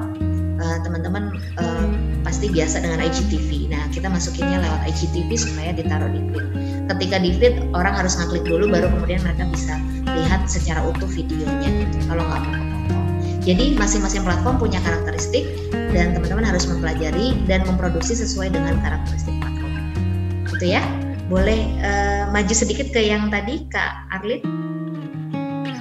uh, teman-teman uh, pasti biasa dengan IGTV. Nah kita masukinnya lewat IGTV supaya ditaruh di feed. Ketika di feed orang harus ngeklik dulu baru kemudian mereka bisa lihat secara utuh videonya kalau nggak mau jadi masing-masing platform punya karakteristik dan teman-teman harus mempelajari dan memproduksi sesuai dengan karakteristik platform. Gitu ya. Boleh uh, maju sedikit ke yang tadi Kak Arlin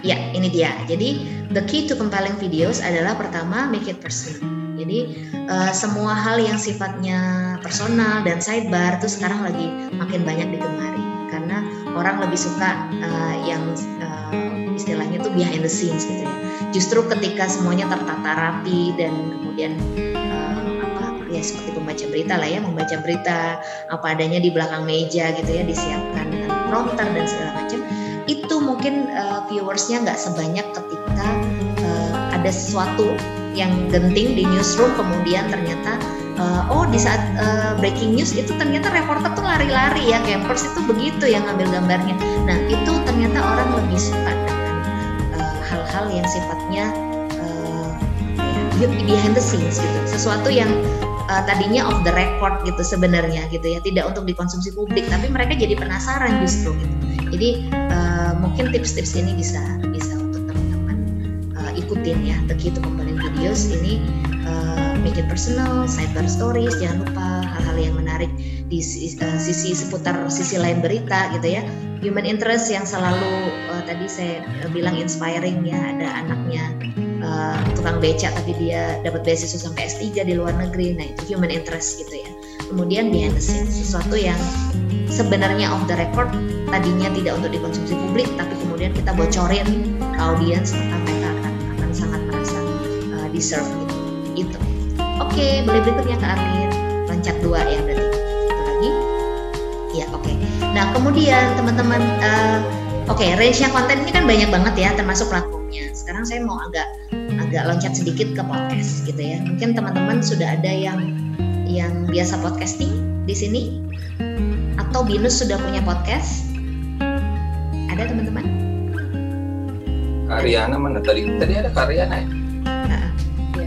ya ini dia jadi the key to compelling videos adalah pertama make it personal jadi uh, semua hal yang sifatnya personal dan sidebar itu sekarang lagi makin banyak digemari karena orang lebih suka uh, yang uh, istilahnya itu behind the scenes gitu ya. Justru ketika semuanya tertata rapi dan kemudian ya seperti pembaca berita lah ya, membaca berita apa adanya di belakang meja gitu ya disiapkan dengan prompter dan segala macam. Mungkin uh, viewersnya nggak sebanyak ketika uh, ada sesuatu yang genting di newsroom kemudian ternyata uh, oh di saat uh, breaking news itu ternyata reporter tuh lari-lari ya campers itu begitu yang ngambil gambarnya. Nah itu ternyata orang lebih suka dengan uh, hal-hal yang sifatnya uh, behind the scenes gitu. Sesuatu yang uh, tadinya off the record gitu sebenarnya gitu ya tidak untuk dikonsumsi publik tapi mereka jadi penasaran justru gitu jadi uh, mungkin tips-tips ini bisa bisa untuk teman-teman uh, ikutin ya key to compelling videos ini uh, make it personal, sidebar stories, jangan lupa hal-hal yang menarik di sisi seputar sisi lain berita gitu ya. Human interest yang selalu uh, tadi saya bilang inspiring ya, ada anaknya uh, tukang beca tapi dia dapat beasiswa sampai S3 di luar negeri. Nah, itu human interest gitu ya. Kemudian behind the scenes, sesuatu yang sebenarnya off the record tadinya tidak untuk dikonsumsi publik tapi kemudian kita bocorin ke audiens maka mereka akan akan sangat merasa uh, deserve gitu. Itu. Oke, boleh berikutnya Kak Arlin. Loncat dua ya berarti. Satu lagi. Ya, oke. Okay. Nah, kemudian teman-teman uh, oke, okay, range yang konten ini kan banyak banget ya termasuk platformnya. Sekarang saya mau agak agak loncat sedikit ke podcast gitu ya. Mungkin teman-teman sudah ada yang yang biasa podcasting di sini atau Binus sudah punya podcast? Ada teman-teman? Karyana mana tadi? Tadi ada Karyana ya?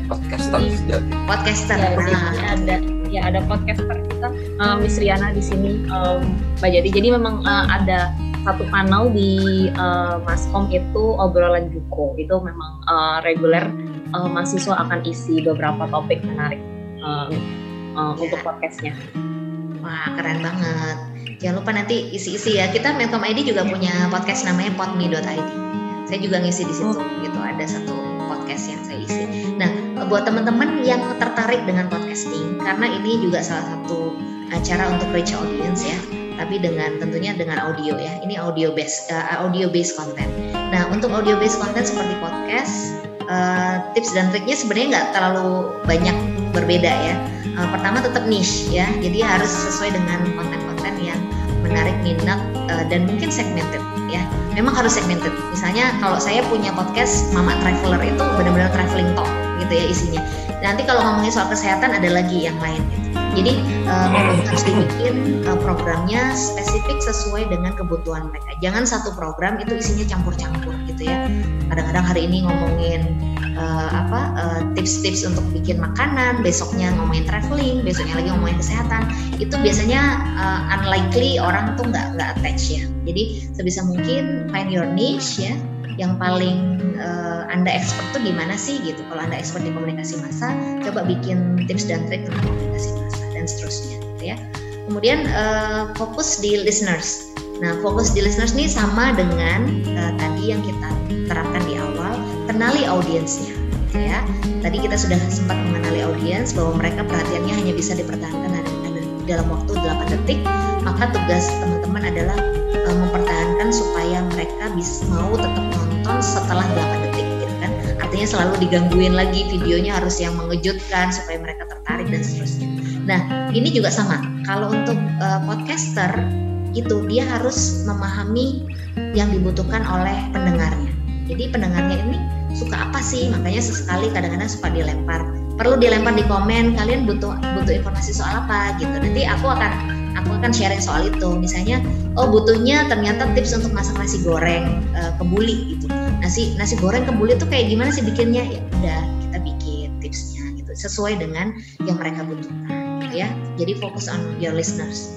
podcaster sejati. Podcaster. Ya, nah. ada ya ada podcaster kita uh, Miss Riana di sini um, Mbak Jadi. Jadi memang uh, ada satu panel di uh, Maskom itu obrolan Juko itu memang uh, reguler uh, mahasiswa akan isi beberapa topik menarik uh, uh, untuk podcastnya. Wah keren banget. Jangan lupa nanti isi-isi ya. Kita Melkom ID juga punya podcast namanya podme.id. Saya juga ngisi di situ oh. gitu. Ada satu podcast yang saya isi. Nah, buat teman-teman yang tertarik dengan podcasting karena ini juga salah satu acara untuk reach audience ya tapi dengan tentunya dengan audio ya ini audio based uh, audio based content nah untuk audio based content seperti podcast uh, tips dan triknya sebenarnya nggak terlalu banyak berbeda ya uh, pertama tetap niche ya jadi harus sesuai dengan konten-konten yang menarik minat uh, dan mungkin segmented ya memang harus segmented misalnya kalau saya punya podcast Mama Traveler itu benar-benar traveling talk gitu ya isinya. Nanti kalau ngomongin soal kesehatan ada lagi yang lain gitu. Jadi uh, harus dibikin uh, programnya spesifik sesuai dengan kebutuhan mereka. Jangan satu program itu isinya campur-campur gitu ya. Kadang-kadang hari ini ngomongin uh, apa tips-tips uh, untuk bikin makanan, besoknya ngomongin traveling, besoknya lagi ngomongin kesehatan. Itu biasanya uh, unlikely orang tuh nggak nggak attach ya. Jadi sebisa mungkin find your niche ya yang paling uh, Anda expert tuh gimana sih gitu. Kalau Anda expert di komunikasi massa, coba bikin tips dan trik tentang komunikasi massa dan seterusnya gitu ya. Kemudian uh, fokus di listeners. Nah, fokus di listeners ini sama dengan uh, tadi yang kita terapkan di awal, kenali audiensnya gitu ya. Tadi kita sudah sempat mengenali audiens bahwa mereka perhatiannya hanya bisa dipertahankan dalam waktu 8 detik, maka tugas teman-teman adalah uh, mempertahankan supaya mereka bisa mau tetap nonton setelah 8 detik gitu kan artinya selalu digangguin lagi videonya harus yang mengejutkan supaya mereka tertarik dan seterusnya nah ini juga sama. Kalau untuk uh, podcaster itu dia harus memahami yang dibutuhkan oleh pendengarnya. Jadi pendengarnya ini suka apa sih? Makanya sesekali kadang-kadang suka dilempar. Perlu dilempar di komen kalian butuh butuh informasi soal apa? Gitu. Nanti aku akan aku akan sharing soal itu. Misalnya oh butuhnya ternyata tips untuk masak nasi goreng uh, kebuli gitu. Nasi nasi goreng kebuli tuh kayak gimana sih bikinnya? Ya udah kita bikin tipsnya gitu. Sesuai dengan yang mereka butuhkan ya. Jadi fokus on your listeners.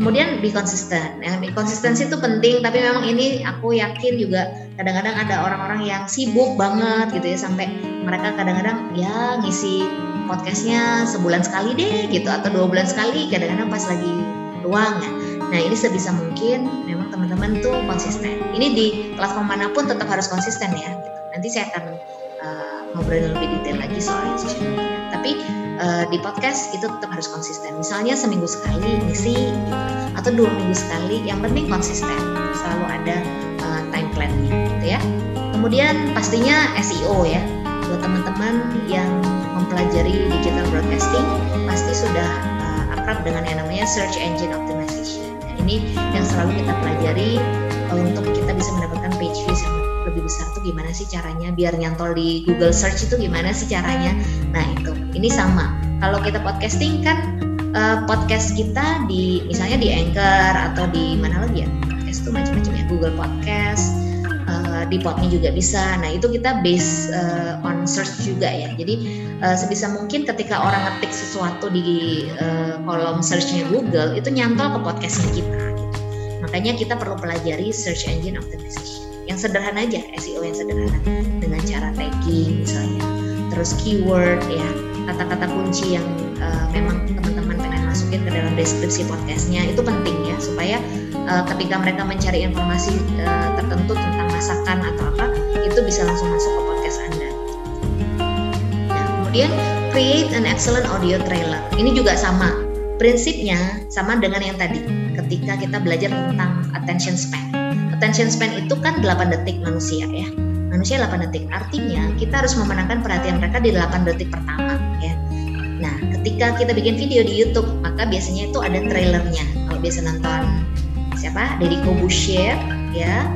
Kemudian be konsisten yang konsistensi itu penting tapi memang ini aku yakin juga kadang-kadang ada orang-orang yang sibuk banget gitu ya sampai mereka kadang-kadang ya ngisi podcastnya sebulan sekali deh gitu atau dua bulan sekali kadang-kadang pas lagi luang ya. Nah ini sebisa mungkin memang teman-teman tuh konsisten. Ini di platform mana pun tetap harus konsisten ya. Nanti saya akan uh, ngobrol lebih detail lagi soal social media tapi uh, di podcast itu tetap harus konsisten. Misalnya seminggu sekali ngisi atau dua minggu sekali yang penting konsisten. Selalu ada uh, time plan-nya gitu ya. Kemudian pastinya SEO ya. Buat teman-teman yang mempelajari digital broadcasting pasti sudah uh, akrab dengan yang namanya search engine optimization. Nah, ini yang selalu kita pelajari uh, untuk kita bisa mendapatkan page views yang lebih besar tuh gimana sih caranya biar nyantol di Google Search itu gimana sih caranya. Nah, itu. Ini sama. Kalau kita podcasting kan uh, podcast kita di misalnya di Anchor atau di mana lagi ya? Podcast itu macam-macam ya, Google Podcast, uh, di potnya juga bisa. Nah itu kita base uh, on search juga ya. Jadi uh, sebisa mungkin ketika orang ngetik sesuatu di uh, kolom searchnya Google itu nyantol ke podcastnya kita. Gitu. Makanya kita perlu pelajari search engine optimization. Yang sederhana aja SEO yang sederhana. Dengan cara tagging misalnya, terus keyword ya kata-kata kunci yang uh, memang teman-teman pengen masukin ke dalam deskripsi podcastnya itu penting ya. Supaya uh, ketika mereka mencari informasi uh, tertentu tentang masakan atau apa itu bisa langsung masuk ke podcast anda. Nah kemudian create an excellent audio trailer. Ini juga sama. Prinsipnya sama dengan yang tadi. Ketika kita belajar tentang attention span. Attention span itu kan 8 detik manusia ya manusia 8 detik. Artinya kita harus memenangkan perhatian mereka di 8 detik pertama ya. Nah, ketika kita bikin video di YouTube, maka biasanya itu ada trailernya. Kalau biasa nonton siapa? Deddy Corbuzier ya,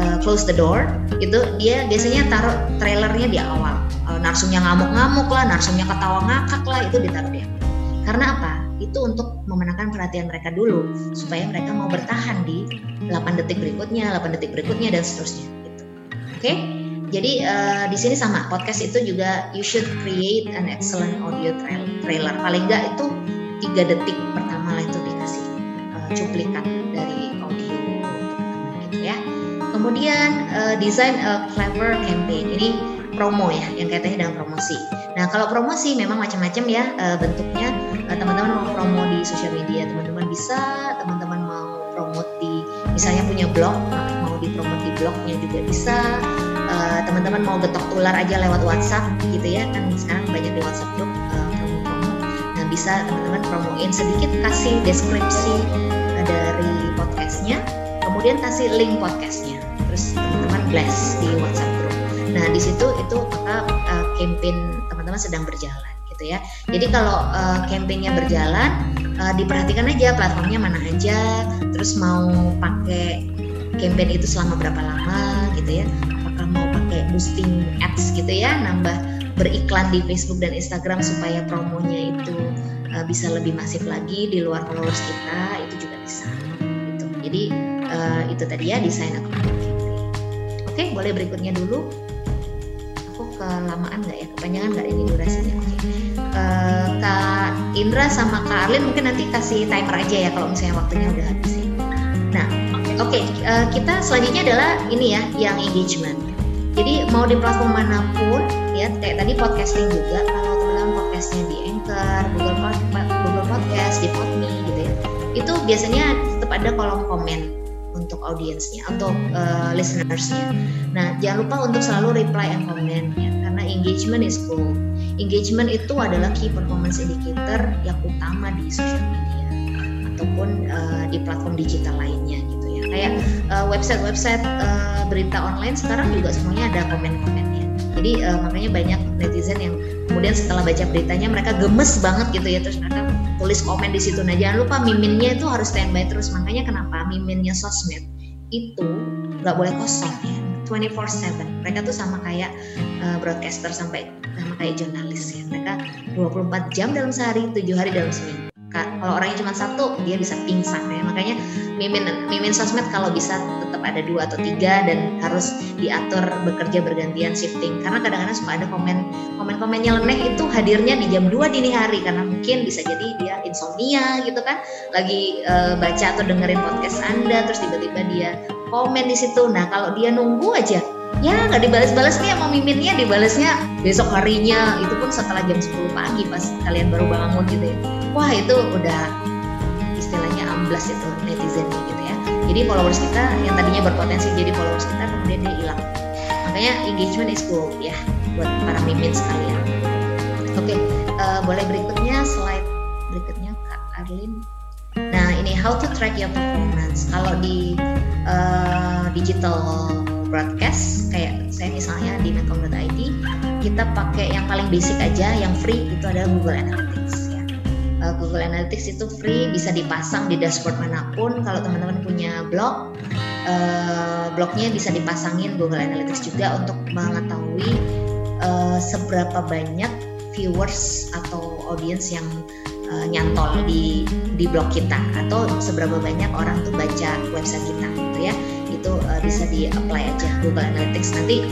uh, Close the Door, itu dia biasanya taruh trailernya di awal. Uh, narsumnya ngamuk-ngamuk lah, narsumnya ketawa ngakak lah, itu ditaruh di awal. Karena apa? Itu untuk memenangkan perhatian mereka dulu supaya mereka mau bertahan di 8 detik berikutnya, 8 detik berikutnya dan seterusnya Oke, okay? jadi uh, di sini sama podcast itu juga you should create an excellent audio trailer. Paling nggak itu tiga detik pertama lah itu dikasih uh, cuplikan dari audio gitu ya. Kemudian uh, design a clever campaign. Ini promo ya, yang kaitannya dengan promosi. Nah kalau promosi memang macam-macam ya uh, bentuknya. Teman-teman mau promo di sosial media, teman-teman bisa. Teman-teman mau promote di misalnya punya blog, dipromot di blognya juga bisa. Uh, teman-teman mau getok tular aja lewat WhatsApp gitu ya kan sekarang banyak di WhatsApp group uh, promo-promo nah bisa teman-teman promoin sedikit kasih deskripsi uh, dari podcastnya kemudian kasih link podcastnya. Terus teman-teman blast di WhatsApp group. Nah di situ itu maka uh, campaign teman-teman sedang berjalan gitu ya. Jadi kalau uh, campaignnya berjalan uh, diperhatikan aja platformnya mana aja terus mau pakai campaign itu selama berapa lama gitu ya. Apakah mau pakai boosting ads gitu ya nambah beriklan di Facebook dan Instagram supaya promonya itu uh, bisa lebih masif lagi di luar followers kita itu juga bisa gitu. Jadi uh, itu tadi ya desain akun oke boleh berikutnya dulu. Aku kelamaan nggak ya? Kepanjangan nggak ini durasinya? Oke uh, kak Indra sama kak Arlin mungkin nanti kasih timer aja ya kalau misalnya waktunya udah habis ya nah oke okay, uh, kita selanjutnya adalah ini ya yang engagement jadi mau di platform mana pun ya kayak tadi podcasting juga kalau teman-teman podcastnya di Anchor, Google Podcast, Google Podcast, di Podme gitu ya. Itu biasanya tetap ada kolom komen untuk audiensnya atau uh, listenersnya. Nah jangan lupa untuk selalu reply and comment ya karena engagement is gold. Engagement itu adalah key performance indicator yang utama di social media ataupun uh, di platform digital lainnya gitu ya. Kayak uh, website-website uh, berita online sekarang juga semuanya ada komen-komennya. Jadi uh, makanya banyak netizen yang kemudian setelah baca beritanya mereka gemes banget gitu ya terus mereka tulis komen di situ. Nah jangan lupa miminnya itu harus standby terus. Makanya kenapa miminnya sosmed itu nggak boleh kosong ya. 24/7. Mereka tuh sama kayak uh, broadcaster sampai sama kayak jurnalis ya. Mereka 24 jam dalam sehari, 7 hari dalam seminggu kalau orangnya cuma satu dia bisa pingsan ya. Makanya mimin mimin sosmed kalau bisa tetap ada dua atau tiga dan harus diatur bekerja bergantian shifting. Karena kadang-kadang suka ada komen komen komen nyeleneh itu hadirnya di jam 2 dini hari. Karena mungkin bisa jadi dia insomnia gitu kan. Lagi uh, baca atau dengerin podcast anda terus tiba-tiba dia komen di situ. Nah kalau dia nunggu aja ya nggak dibalas-balas nih sama miminnya dibalasnya besok harinya. Itu pun setelah jam 10 pagi pas kalian baru bangun gitu ya. Wah itu udah istilahnya amblas itu netizennya gitu ya. Jadi followers kita yang tadinya berpotensi jadi followers kita kemudian dia hilang. Makanya engagement is gold ya buat para mimin sekalian. Oke uh, boleh berikutnya slide berikutnya kak Arlin. Nah ini how to track your performance. Kalau di uh, digital broadcast kayak saya misalnya di medcom.id kita pakai yang paling basic aja yang free itu adalah Google Analytics ya. Uh, Google Analytics itu free bisa dipasang di dashboard mana pun kalau teman-teman punya blog uh, blognya bisa dipasangin Google Analytics juga untuk mengetahui uh, seberapa banyak viewers atau audience yang uh, nyantol di di blog kita atau seberapa banyak orang tuh baca website kita gitu ya itu uh, bisa di apply aja Google Analytics. Nanti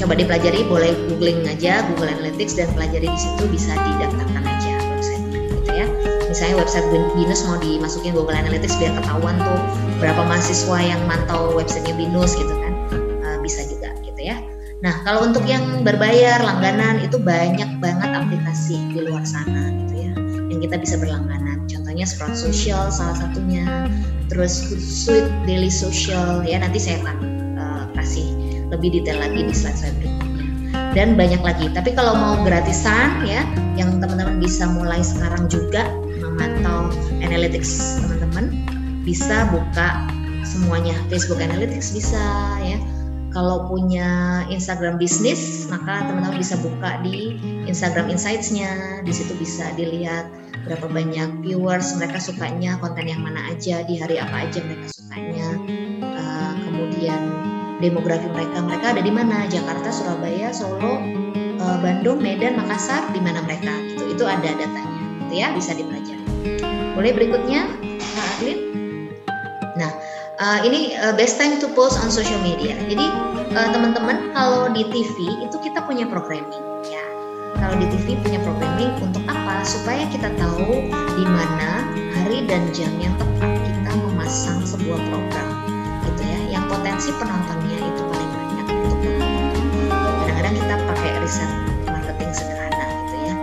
coba dipelajari boleh googling aja Google Analytics dan pelajari di situ bisa didaftarkan aja website gitu ya. Misalnya website Binus mau dimasukin Google Analytics biar ketahuan tuh berapa mahasiswa yang mantau websitenya Binus gitu kan. Uh, bisa juga gitu ya. Nah kalau untuk yang berbayar langganan itu banyak banget aplikasi di luar sana gitu ya. Yang kita bisa berlangganan. Contohnya Sprout Social salah satunya terus Hootsuite Daily Social ya nanti saya akan uh, kasih lebih detail lagi di slide saya berikutnya dan banyak lagi. Tapi kalau mau gratisan ya yang teman-teman bisa mulai sekarang juga memantau analytics teman-teman bisa buka semuanya. Facebook Analytics bisa ya. Kalau punya Instagram bisnis maka teman-teman bisa buka di Instagram Insights-nya. Di situ bisa dilihat berapa banyak viewers mereka sukanya konten yang mana aja di hari apa aja mereka sukanya. Uh, kemudian demografi mereka mereka ada di mana? Jakarta Surabaya Solo uh, Bandung Medan Makassar di mana mereka? Gitu itu ada datanya gitu ya bisa dipelajari. Boleh berikutnya Kak Adlin nah uh, ini uh, best time to post on social media. Jadi teman-teman kalau di TV itu kita punya programming ya kalau di TV punya programming untuk apa? Supaya kita tahu di mana hari dan jam yang tepat kita memasang sebuah program gitu ya. Yang potensi penontonnya itu paling banyak untuk Kadang-kadang kita pakai riset marketing sederhana gitu ya.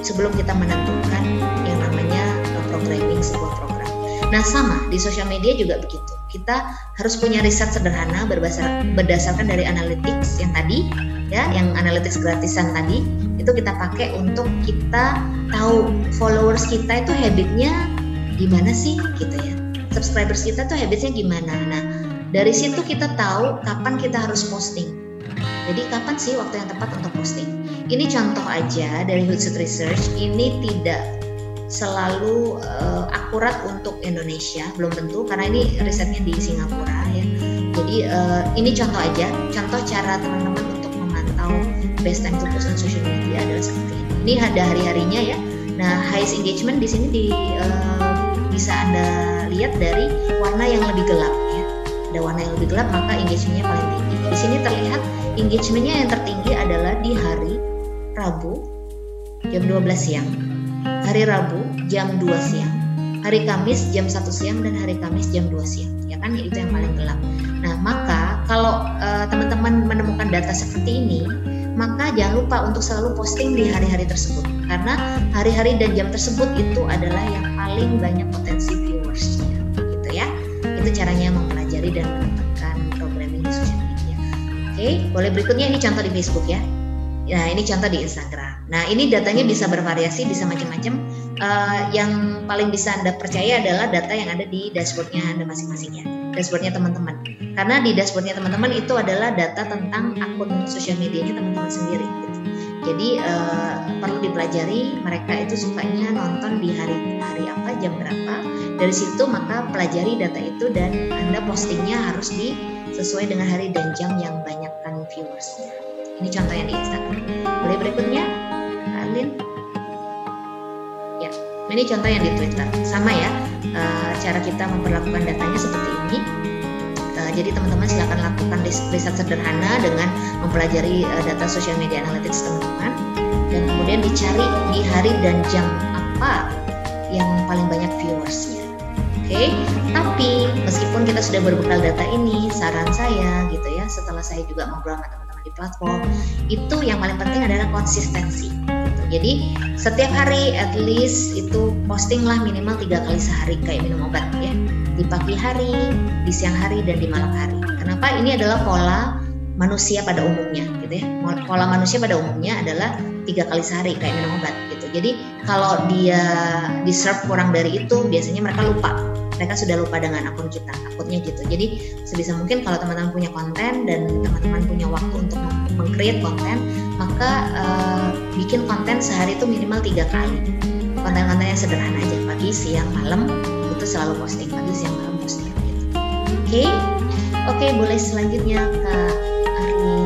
Sebelum kita menentukan yang namanya eh, programming sebuah program. Nah sama di sosial media juga begitu. Kita harus punya riset sederhana berdasarkan dari analytics yang tadi ya, yang analytics gratisan tadi itu kita pakai untuk kita tahu followers kita itu habitnya gimana sih gitu ya. Subscribers kita tuh habitnya gimana. Nah dari situ kita tahu kapan kita harus posting. Jadi kapan sih waktu yang tepat untuk posting. Ini contoh aja dari Hootsuite Research. Ini tidak selalu uh, akurat untuk Indonesia belum tentu karena ini risetnya di Singapura ya. Jadi uh, ini contoh aja. Contoh cara teman-teman how best time to post on social media adalah seperti ini. Ini ada hari-harinya ya. Nah, highest engagement di sini di uh, bisa anda lihat dari warna yang lebih gelap ya. Ada warna yang lebih gelap maka engagementnya paling tinggi. Di sini terlihat engagementnya yang tertinggi adalah di hari Rabu jam 12 siang, hari Rabu jam 2 siang, hari Kamis jam 1 siang dan hari Kamis jam 2 siang ya kan itu yang paling gelap nah maka kalau uh, teman-teman menemukan data seperti ini maka jangan lupa untuk selalu posting di hari-hari tersebut karena hari-hari dan jam tersebut itu adalah yang paling banyak potensi viewersnya gitu ya itu caranya mempelajari dan menemukan programming di sosial media oke boleh berikutnya ini contoh di Facebook ya Nah, ini contoh di Instagram. Nah, ini datanya bisa bervariasi, bisa macam-macam. Uh, yang paling bisa Anda percaya adalah data yang ada di dashboardnya Anda masing-masing ya. Dashboardnya teman-teman. Karena di dashboardnya teman-teman itu adalah data tentang akun sosial medianya teman-teman sendiri. Gitu. Jadi uh, perlu dipelajari mereka itu sukanya nonton di hari hari apa, jam berapa. Dari situ maka pelajari data itu dan Anda postingnya harus di sesuai dengan hari dan jam yang banyakkan viewersnya. Ini contohnya di Instagram. Boleh berikutnya, Alin? Ini contoh yang di Twitter. Sama ya, uh, cara kita memperlakukan datanya seperti ini. Uh, jadi teman-teman silakan lakukan riset sederhana dengan mempelajari uh, data social media analytics teman-teman dan kemudian dicari di hari dan jam apa yang paling banyak viewersnya. Oke, okay? tapi meskipun kita sudah berbekal data ini, saran saya gitu ya, setelah saya juga ngobrol sama teman di platform itu yang paling penting adalah konsistensi jadi setiap hari at least itu posting lah minimal tiga kali sehari kayak minum obat ya. Di pagi hari di siang hari dan di malam hari. Kenapa? Ini adalah pola manusia pada umumnya gitu ya. Pola manusia pada umumnya adalah tiga kali sehari kayak minum obat gitu. Jadi kalau dia di serve kurang dari itu biasanya mereka lupa mereka sudah lupa dengan akun kita akunnya gitu. Jadi sebisa mungkin kalau teman-teman punya konten dan teman-teman punya waktu untuk meng-create konten maka uh, bikin konten sehari itu minimal tiga kali. Konten-konten yang sederhana aja pagi siang malam itu selalu posting pagi siang malam posting gitu. Oke? Okay? oke okay, boleh selanjutnya kak Arlin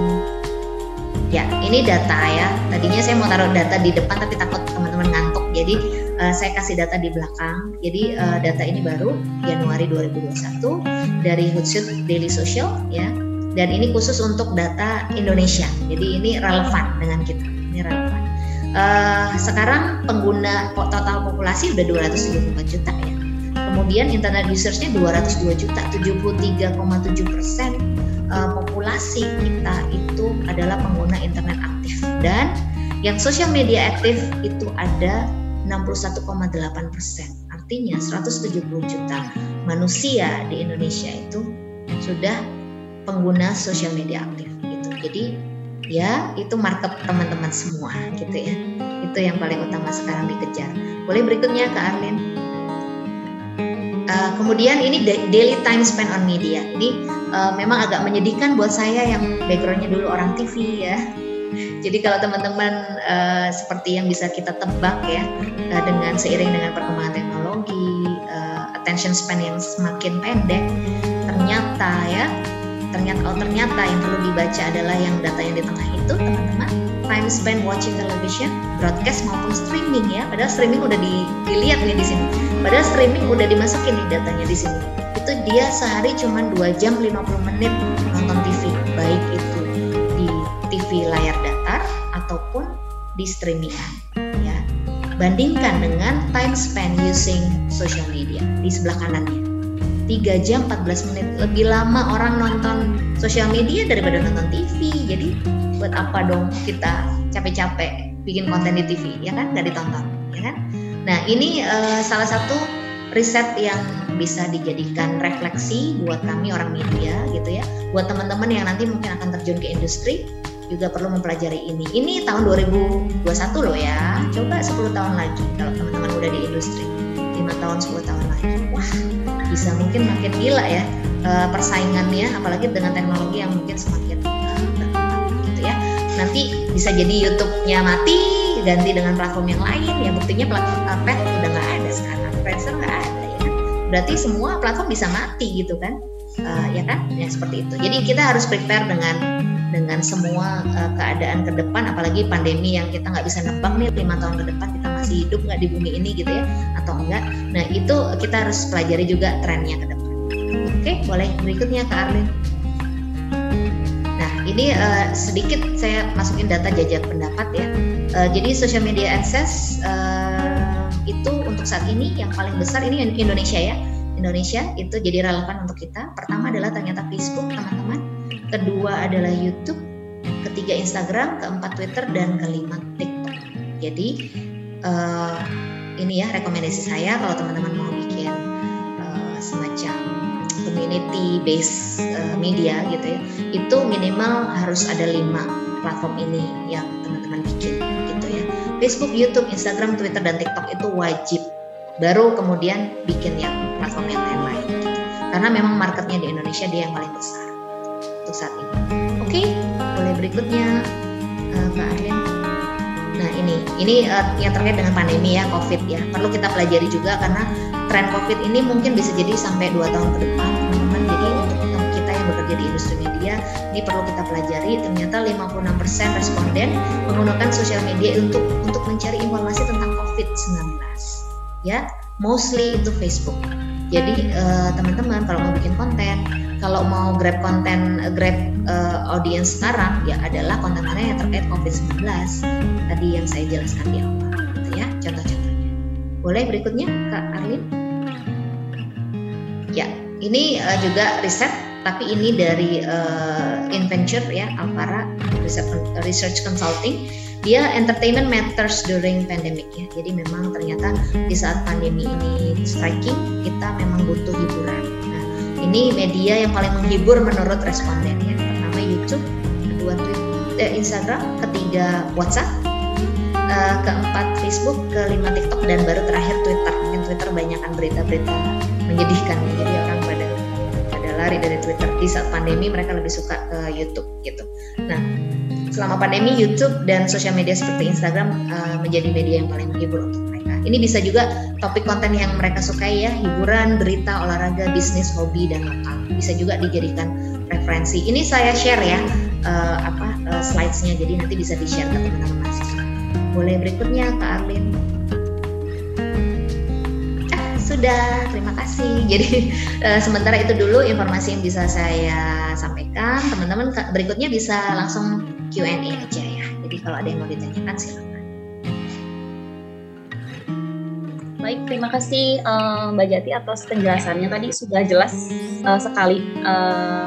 ya ini data ya. Tadinya saya mau taruh data di depan tapi takut teman-teman ngantuk. Jadi uh, saya kasih data di belakang. Jadi uh, data ini baru Januari 2021 dari Hootsuite Daily Social ya. Dan ini khusus untuk data Indonesia. Jadi ini relevan dengan kita. Ini relevan. Uh, sekarang pengguna total populasi udah 224 juta ya. Kemudian internet usersnya 202 juta, 73,7 persen uh, populasi kita itu adalah pengguna internet aktif dan yang social media aktif itu ada 61,8 persen. Artinya 170 juta manusia di Indonesia itu sudah pengguna sosial media aktif gitu. Jadi ya itu market teman-teman semua gitu ya. Itu yang paling utama sekarang dikejar. Boleh berikutnya ke Arlin. Uh, kemudian ini daily time spent on media. Ini uh, memang agak menyedihkan buat saya yang backgroundnya dulu orang TV ya jadi kalau teman-teman uh, seperti yang bisa kita tebak ya uh, dengan seiring dengan perkembangan teknologi, uh, attention span yang semakin pendek, ternyata ya ternyata oh ternyata yang perlu dibaca adalah yang data yang di tengah itu teman-teman time spent watching television broadcast maupun streaming ya. Padahal streaming udah di, dilihat nih di sini. Padahal streaming udah dimasukin nih datanya di sini. Itu dia sehari cuma 2 jam 50 menit nonton TV baik itu TV layar datar ataupun di streamingan ya. Bandingkan dengan time spent using social media di sebelah kanannya. 3 jam 14 menit lebih lama orang nonton sosial media daripada nonton TV. Jadi buat apa dong kita capek-capek bikin konten di TV ya kan nggak ditonton ya kan? Nah ini uh, salah satu riset yang bisa dijadikan refleksi buat kami orang media gitu ya buat teman-teman yang nanti mungkin akan terjun ke industri juga perlu mempelajari ini. Ini tahun 2021 loh ya. Coba 10 tahun lagi kalau teman-teman udah di industri. 5 tahun, 10 tahun lagi. Wah, bisa mungkin makin gila ya eh, persaingannya apalagi dengan teknologi yang mungkin semakin eh, gitu ya. Nanti bisa jadi YouTube-nya mati ganti dengan platform yang lain ya buktinya platform uh, pet udah nggak ada sekarang Friendster nggak ada ya berarti semua platform bisa mati gitu kan uh, ya kan ya seperti itu jadi kita harus prepare dengan dengan semua uh, keadaan ke depan apalagi pandemi yang kita nggak bisa nebak nih lima tahun ke depan kita masih hidup nggak di bumi ini gitu ya atau enggak. Nah itu kita harus pelajari juga trennya ke depan. Oke boleh berikutnya ke Arlin. Nah ini uh, sedikit saya masukin data jajak pendapat ya. Uh, jadi social media access uh, itu untuk saat ini yang paling besar ini Indonesia ya. Indonesia itu jadi relevan untuk kita. Pertama adalah ternyata Facebook teman-teman kedua adalah YouTube, ketiga Instagram, keempat Twitter, dan kelima TikTok. Jadi uh, ini ya rekomendasi saya kalau teman-teman mau bikin uh, semacam community based uh, media gitu ya, itu minimal harus ada lima platform ini yang teman-teman bikin gitu ya. Facebook, YouTube, Instagram, Twitter, dan TikTok itu wajib. Baru kemudian bikin yang platform yang lain-lain. Gitu. Karena memang marketnya di Indonesia dia yang paling besar untuk saat ini. Oke, okay, boleh berikutnya uh, Mbak Arlin. Nah ini, ini uh, yang terkait dengan pandemi ya, COVID ya. Perlu kita pelajari juga karena tren COVID ini mungkin bisa jadi sampai dua tahun ke depan, teman-teman. Jadi untuk kita yang bekerja di industri media, ini perlu kita pelajari. Ternyata 56% responden menggunakan sosial media untuk untuk mencari informasi tentang COVID-19. Ya, mostly itu Facebook. Jadi uh, teman-teman kalau mau bikin konten kalau mau grab konten grab uh, audience sekarang ya adalah konten-konten yang terkait COVID-19 tadi yang saya jelaskan di awal gitu ya contoh-contohnya. Boleh berikutnya Kak Arlin? Ya ini uh, juga riset tapi ini dari uh, Inventure ya Alpara Research Consulting dia entertainment matters during pandemic ya jadi memang ternyata di saat pandemi ini striking kita memang butuh hiburan ini media yang paling menghibur menurut respondennya. Pertama YouTube, kedua Twitter, eh, Instagram, ketiga WhatsApp, uh, keempat Facebook, kelima TikTok dan baru terakhir Twitter. Mungkin Twitter banyakkan berita-berita menyedihkan ya. Jadi orang pada pada lari dari Twitter. Di saat pandemi mereka lebih suka ke YouTube gitu. Nah, selama pandemi YouTube dan sosial media seperti Instagram uh, menjadi media yang paling menghibur untuk ini bisa juga topik konten yang mereka sukai ya, hiburan, berita, olahraga, bisnis, hobi dan lokal. Bisa juga dijadikan referensi. Ini saya share ya uh, apa uh, slides-nya jadi nanti bisa di-share ke teman-teman mahasiswa. Boleh berikutnya Kak Arlin. Sudah, terima kasih. Jadi uh, sementara itu dulu informasi yang bisa saya sampaikan. Teman-teman berikutnya bisa langsung Q&A aja ya. Jadi kalau ada yang mau ditanyakan silakan. Baik, terima kasih uh, Mbak Jati atas penjelasannya. Tadi sudah jelas uh, sekali uh,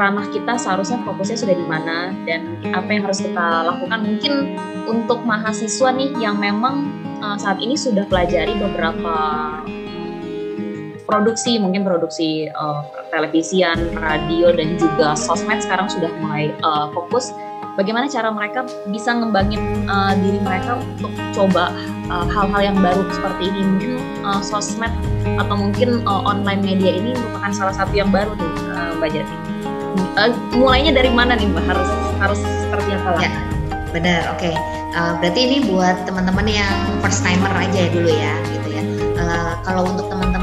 ranah kita seharusnya fokusnya sudah di mana dan apa yang harus kita lakukan. Mungkin untuk mahasiswa nih yang memang uh, saat ini sudah pelajari beberapa produksi, mungkin produksi uh, televisian, radio dan juga sosmed sekarang sudah mulai uh, fokus bagaimana cara mereka bisa ngembangin uh, diri mereka untuk coba hal-hal uh, yang baru seperti ini mungkin uh, sosmed atau mungkin uh, online media ini merupakan salah satu yang baru nih uh, Mbak Jati. Uh, mulainya dari mana nih Mbak? Harus harus seperti apa lah? Ya, benar. Oke. Okay. Uh, berarti ini buat teman-teman yang first timer aja ya dulu ya, gitu ya. Uh, kalau untuk teman-teman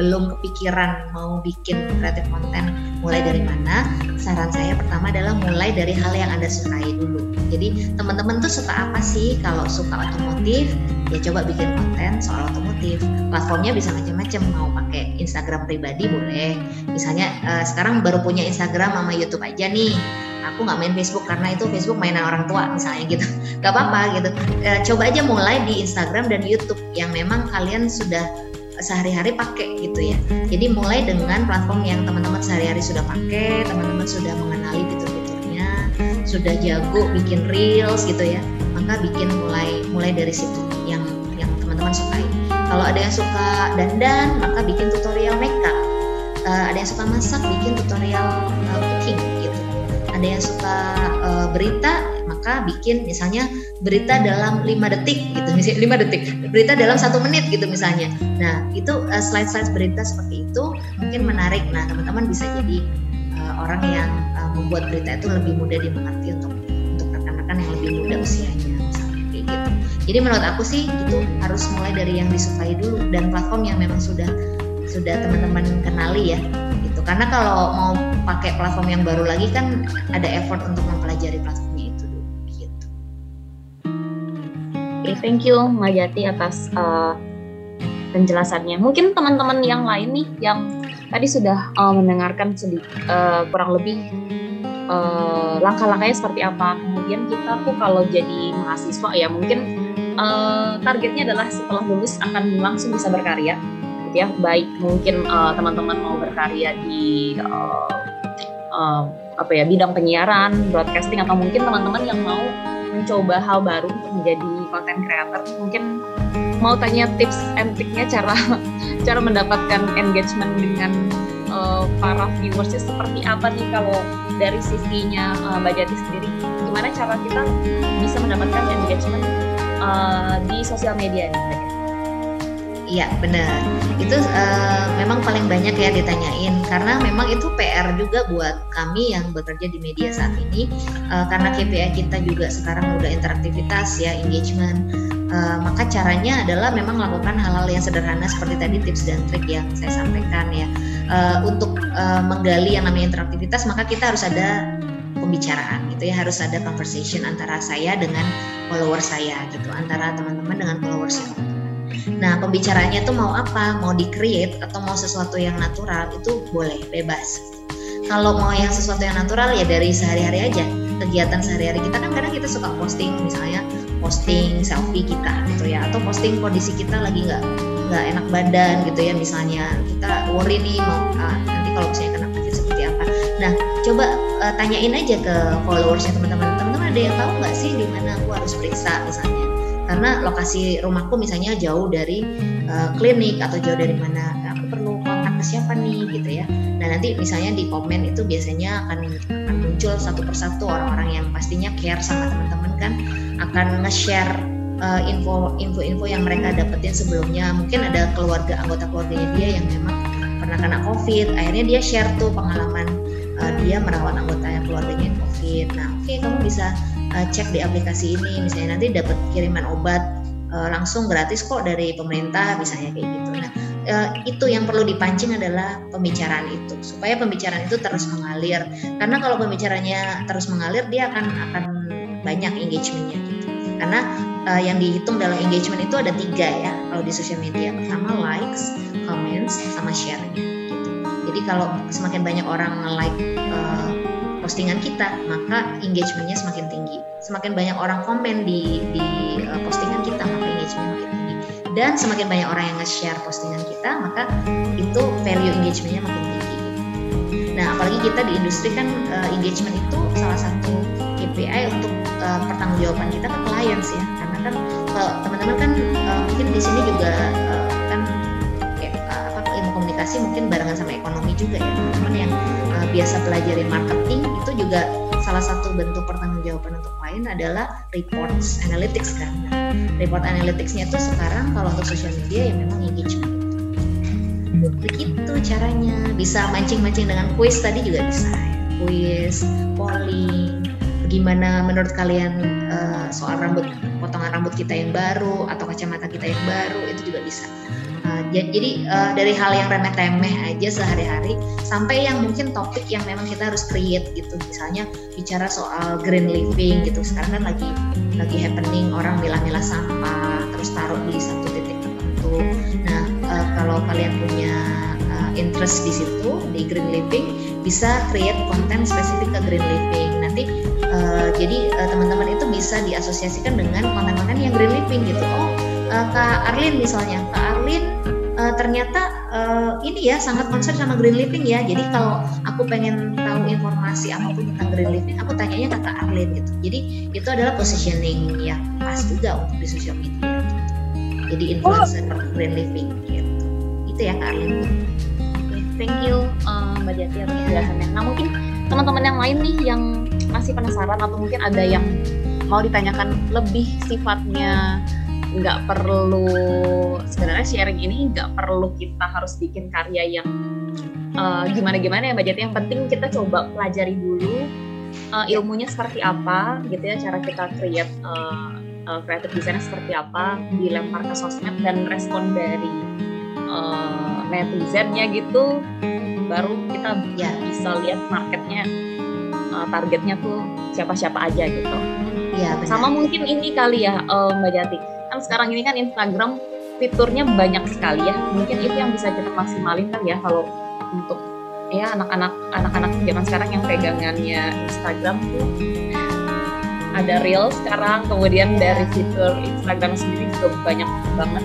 belum kepikiran mau bikin kreatif konten mulai dari mana saran saya pertama adalah mulai dari hal yang anda sukai dulu. Jadi teman-teman tuh suka apa sih? Kalau suka otomotif ya coba bikin konten soal otomotif. Platformnya bisa macam-macam mau pakai Instagram pribadi boleh. Misalnya uh, sekarang baru punya Instagram sama YouTube aja nih. Aku nggak main Facebook karena itu Facebook mainan orang tua misalnya gitu. Gak apa-apa gitu. E, coba aja mulai di Instagram dan YouTube yang memang kalian sudah sehari-hari pakai gitu ya. Jadi mulai dengan platform yang teman-teman sehari-hari sudah pakai, teman-teman sudah mengenali fitur-fiturnya, sudah jago bikin reels gitu ya. Maka bikin mulai mulai dari situ yang yang teman-teman sukai. Kalau ada yang suka dandan, maka bikin tutorial makeup. Uh, ada yang suka masak, bikin tutorial uh, cooking gitu. Ada yang suka uh, berita, maka bikin misalnya berita dalam lima detik gitu misalnya lima detik berita dalam satu menit gitu misalnya. Nah itu uh, slide-slide berita seperti itu mungkin menarik. Nah teman-teman bisa jadi uh, orang yang uh, membuat berita itu lebih mudah dimengerti untuk untuk rekan-rekan yang lebih muda usianya misalnya kayak gitu. Jadi menurut aku sih itu harus mulai dari yang disukai dulu dan platform yang memang sudah sudah teman-teman kenali ya gitu. Karena kalau mau pakai platform yang baru lagi kan ada effort untuk mempelajari platformnya okay, thank you Mbak Jati atas uh, penjelasannya. Mungkin teman-teman yang lain nih yang tadi sudah uh, mendengarkan sedikit uh, kurang lebih uh, langkah-langkahnya seperti apa. Kemudian kita tuh kalau jadi mahasiswa ya mungkin uh, targetnya adalah setelah lulus akan langsung bisa berkarya gitu ya baik mungkin uh, teman-teman mau berkarya di uh, uh, apa ya bidang penyiaran broadcasting atau mungkin teman-teman yang mau mencoba hal baru untuk menjadi content creator. Mungkin mau tanya tips and triknya cara cara mendapatkan engagement dengan uh, para viewersnya seperti apa nih? Kalau dari sisinya uh, Mbak Jati sendiri gimana cara kita bisa mendapatkan engagement uh, di sosial media nih Iya benar. Itu uh, memang paling banyak ya ditanyain karena memang itu PR juga buat kami yang bekerja di media saat ini uh, karena KPI kita juga sekarang udah interaktivitas ya engagement. Uh, maka caranya adalah memang melakukan hal-hal yang sederhana seperti tadi tips dan trik yang saya sampaikan ya. Uh, untuk uh, menggali yang namanya interaktivitas maka kita harus ada pembicaraan gitu ya harus ada conversation antara saya dengan follower saya gitu antara teman-teman dengan followers yang Nah, pembicaranya tuh mau apa? Mau di-create atau mau sesuatu yang natural itu boleh, bebas. Kalau mau yang sesuatu yang natural ya dari sehari-hari aja. Kegiatan sehari-hari kita kan kadang kita suka posting misalnya posting selfie kita gitu ya atau posting kondisi kita lagi nggak nggak enak badan gitu ya misalnya kita worry nih mau uh, nanti kalau misalnya kena covid seperti apa. Nah, coba uh, tanyain aja ke followersnya teman-teman. Teman-teman ada yang tahu nggak sih di mana aku harus periksa misalnya karena lokasi rumahku misalnya jauh dari uh, klinik atau jauh dari mana. Nah, aku perlu kontak ke siapa nih gitu ya. Nah nanti misalnya di komen itu biasanya akan akan muncul satu persatu orang-orang yang pastinya care sama teman-teman kan akan nge-share info info-info yang mereka dapetin sebelumnya. Mungkin ada keluarga anggota keluarganya dia yang memang pernah kena covid akhirnya dia share tuh pengalaman uh, dia merawat anggota keluarganya yang covid. Nah oke okay, kamu bisa uh, cek di aplikasi ini. Misalnya nanti dapat kiriman obat uh, langsung gratis kok dari pemerintah misalnya kayak gitu. Nah uh, itu yang perlu dipancing adalah pembicaraan itu supaya pembicaraan itu terus mengalir. Karena kalau pembicaranya terus mengalir dia akan akan banyak engagementnya gitu. Karena uh, yang dihitung dalam engagement itu ada tiga ya kalau di sosial media. Pertama likes comments sama share gitu. Jadi kalau semakin banyak orang like uh, postingan kita, maka engagementnya semakin tinggi. Semakin banyak orang komen di, di uh, postingan kita, maka engagementnya makin tinggi. Dan semakin banyak orang yang nge-share postingan kita, maka itu value engagementnya makin tinggi. Nah, apalagi kita di industri kan uh, engagement itu salah satu KPI untuk uh, pertanggungjawaban kita ke clients ya. Karena kan kalau teman-teman kan uh, mungkin di sini juga uh, kan ya, apa ilmu komunikasi mungkin barengan sama ekonomi juga ya teman-teman yang uh, biasa pelajari marketing itu juga salah satu bentuk pertanggungjawaban untuk klien adalah reports analytics kan. Nah, report analyticsnya itu sekarang kalau untuk social media ya memang engagement. Begitu caranya. Bisa mancing-mancing dengan quiz tadi juga bisa. Quiz, polling, bagaimana menurut kalian uh, soal rambut potongan rambut kita yang baru atau kacamata kita yang baru itu juga bisa Uh, jadi uh, dari hal yang remeh-temeh aja sehari-hari sampai yang mungkin topik yang memang kita harus create gitu. Misalnya bicara soal green living gitu. Sekarang kan lagi lagi happening orang milah-milah sampah terus taruh di satu titik tertentu. Nah, uh, kalau kalian punya interest di situ di green living bisa create konten spesifik ke green living. Nanti uh, jadi uh, teman-teman itu bisa diasosiasikan dengan konten-konten yang green living gitu. Oh, uh, Kak Arlin misalnya, Kak Arlin uh, ternyata uh, ini ya sangat concern sama green living ya. Jadi kalau aku pengen tahu informasi apa pun tentang green living, aku tanyanya ke Kak Arlin gitu. Jadi itu adalah positioning yang pas juga untuk di sosial media. Gitu. Jadi influencer oh. green living gitu. Itu ya Kak Arlin. thank you uh, Mbak Jati atas penjelasannya. Nah mungkin teman-teman yang lain nih yang masih penasaran atau mungkin ada yang mau ditanyakan lebih sifatnya nggak perlu sebenarnya sharing ini nggak perlu kita harus bikin karya yang uh, gimana-gimana ya Mbak yang penting kita coba pelajari dulu uh, ilmunya seperti apa gitu ya cara kita create uh, uh, creative design seperti apa dilempar ke sosmed dan respon dari uh, netizennya gitu baru kita ya bisa lihat marketnya uh, targetnya tuh siapa-siapa aja gitu. Iya, Sama mungkin ini kali ya uh, Mbak Jati. Kan sekarang ini kan Instagram fiturnya banyak sekali ya. Mungkin itu yang bisa kita maksimalin kan ya kalau untuk ya anak-anak anak-anak zaman sekarang yang pegangannya Instagram tuh ada real sekarang kemudian dari fitur Instagram sendiri juga banyak banget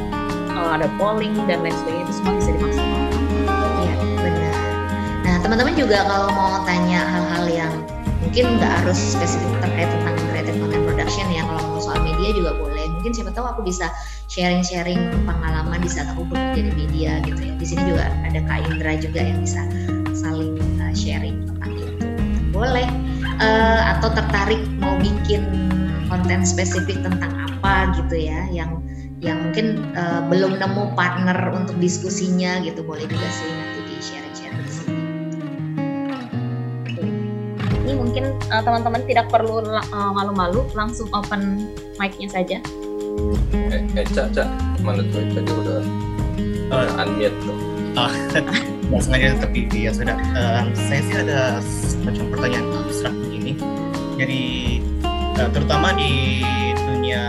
uh, ada polling dan lain sebagainya itu semua bisa dimaksimalkan. Iya benar. Nah teman-teman juga kalau mau tanya hal-hal yang mungkin nggak harus spesifik terkait tentang creative content production ya kalau mau soal media juga boleh. Mungkin siapa tahu aku bisa sharing-sharing pengalaman di saat aku bekerja di media gitu ya. Di sini juga ada Kak Indra juga yang bisa saling uh, sharing tentang itu. Boleh. Uh, atau tertarik mau bikin konten spesifik tentang apa gitu ya yang yang mungkin uh, belum nemu partner untuk diskusinya gitu boleh juga sih Ini mungkin uh, teman-teman tidak perlu uh, malu-malu langsung open mic-nya saja. Eh, eh Cak, Cak, mana tuh? Tadi udah uh, unmute tuh. Oh, nggak sengaja tapi ya sudah. Uh, saya sih ada semacam pertanyaan abstrak begini. Jadi uh, terutama di dunia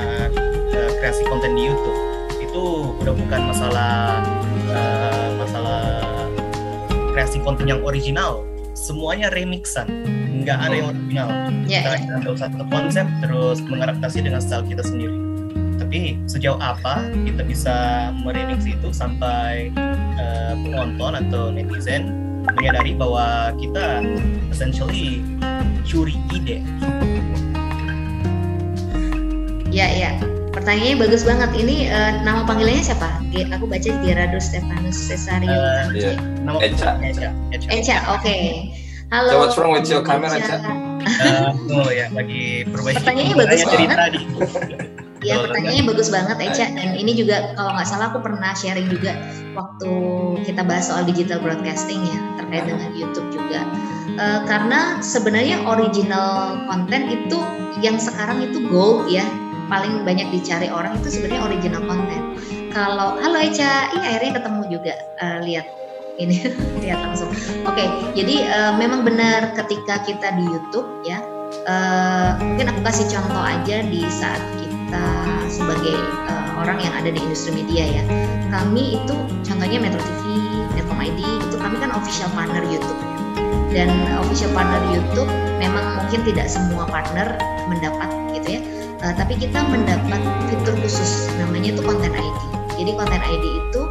uh, kreasi konten di YouTube itu udah bukan masalah uh, masalah kreasi konten yang original, semuanya remixan, nggak ada yang original. Ya, Kita ambil satu konsep terus mengadaptasi dengan style kita sendiri. Tapi sejauh apa kita bisa meremix itu sampai uh, penonton atau netizen menyadari bahwa kita essentially curi ide. ya, ya. Pertanyaannya bagus banget. Ini uh, nama panggilannya siapa? G aku baca Gerardo Stefanus Cesario. Uh, Iya. Nama Eca. Eca. Eca. Eca, oke. Halo. So, what's wrong with your camera, Eca? Uh, oh ya, lagi perbaiki. Pertanyaannya bagus dari banget. tadi. Ya Betul, pertanyaannya bagus banget Eca dan ini juga kalau nggak salah aku pernah sharing juga waktu kita bahas soal digital broadcasting ya terkait dengan YouTube juga Eh, karena sebenarnya original konten itu yang sekarang itu gold ya paling banyak dicari orang itu sebenarnya original konten. Kalau halo Eca, iya akhirnya ketemu juga Eh, lihat ini lihat langsung. Oke, jadi eh, memang benar ketika kita di YouTube ya eh, mungkin aku kasih contoh aja di saat kita sebagai eh, orang yang ada di industri media ya. Kami itu contohnya Metro TV, Metcom ID itu kami kan official partner YouTube dan official partner YouTube memang mungkin tidak semua partner mendapat gitu ya. Eh, tapi kita mendapat fitur khusus namanya itu konten ID jadi konten ID itu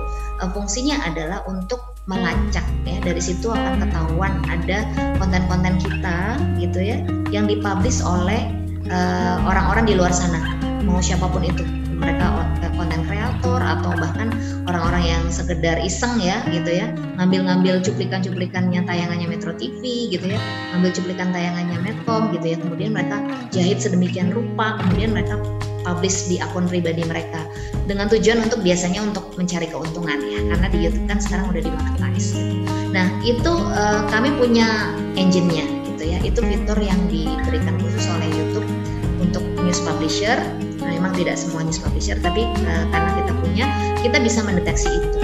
eh, fungsinya adalah untuk melacak ya. Dari situ akan ketahuan ada konten-konten kita gitu ya yang dipublish oleh eh, orang-orang di luar sana mau siapa pun itu mereka eh, konten kreator atau bahkan orang-orang yang sekedar iseng ya gitu ya. Ngambil-ngambil cuplikan-cuplikannya tayangannya Metro TV gitu ya. Ngambil cuplikan tayangannya Medcom gitu ya. Kemudian mereka jahit sedemikian rupa kemudian mereka publish di akun pribadi mereka. Dengan tujuan untuk biasanya untuk mencari keuntungan ya karena di YouTube kan sekarang udah dimonetize. Nah itu eh, kami punya engine-nya gitu ya. Itu fitur yang diberikan khusus oleh YouTube untuk news publisher Memang tidak semua news publisher tapi eh, karena kita punya kita bisa mendeteksi itu.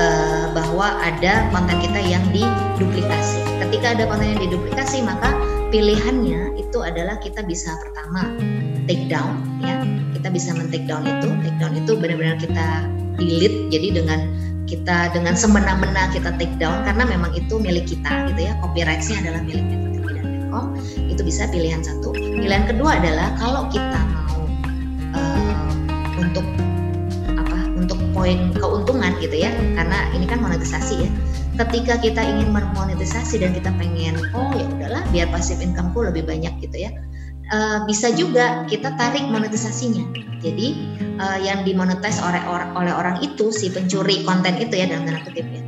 Eh, bahwa ada konten kita yang diduplikasi. Ketika ada konten yang diduplikasi maka pilihannya itu adalah kita bisa pertama take down ya. Kita bisa men take down itu. Take down itu benar-benar kita delete jadi dengan kita dengan semena-mena kita take down karena memang itu milik kita gitu ya. Copyright-nya adalah milik Medcom itu bisa pilihan satu. Pilihan kedua adalah kalau kita untuk apa untuk poin keuntungan gitu ya. Karena ini kan monetisasi ya. Ketika kita ingin monetisasi dan kita pengen oh ya udahlah biar passive incomeku lebih banyak gitu ya eh, bisa juga kita tarik monetisasinya. Jadi eh, yang dimonetize oleh oleh orang itu si pencuri konten itu ya dalam tanda kutip ya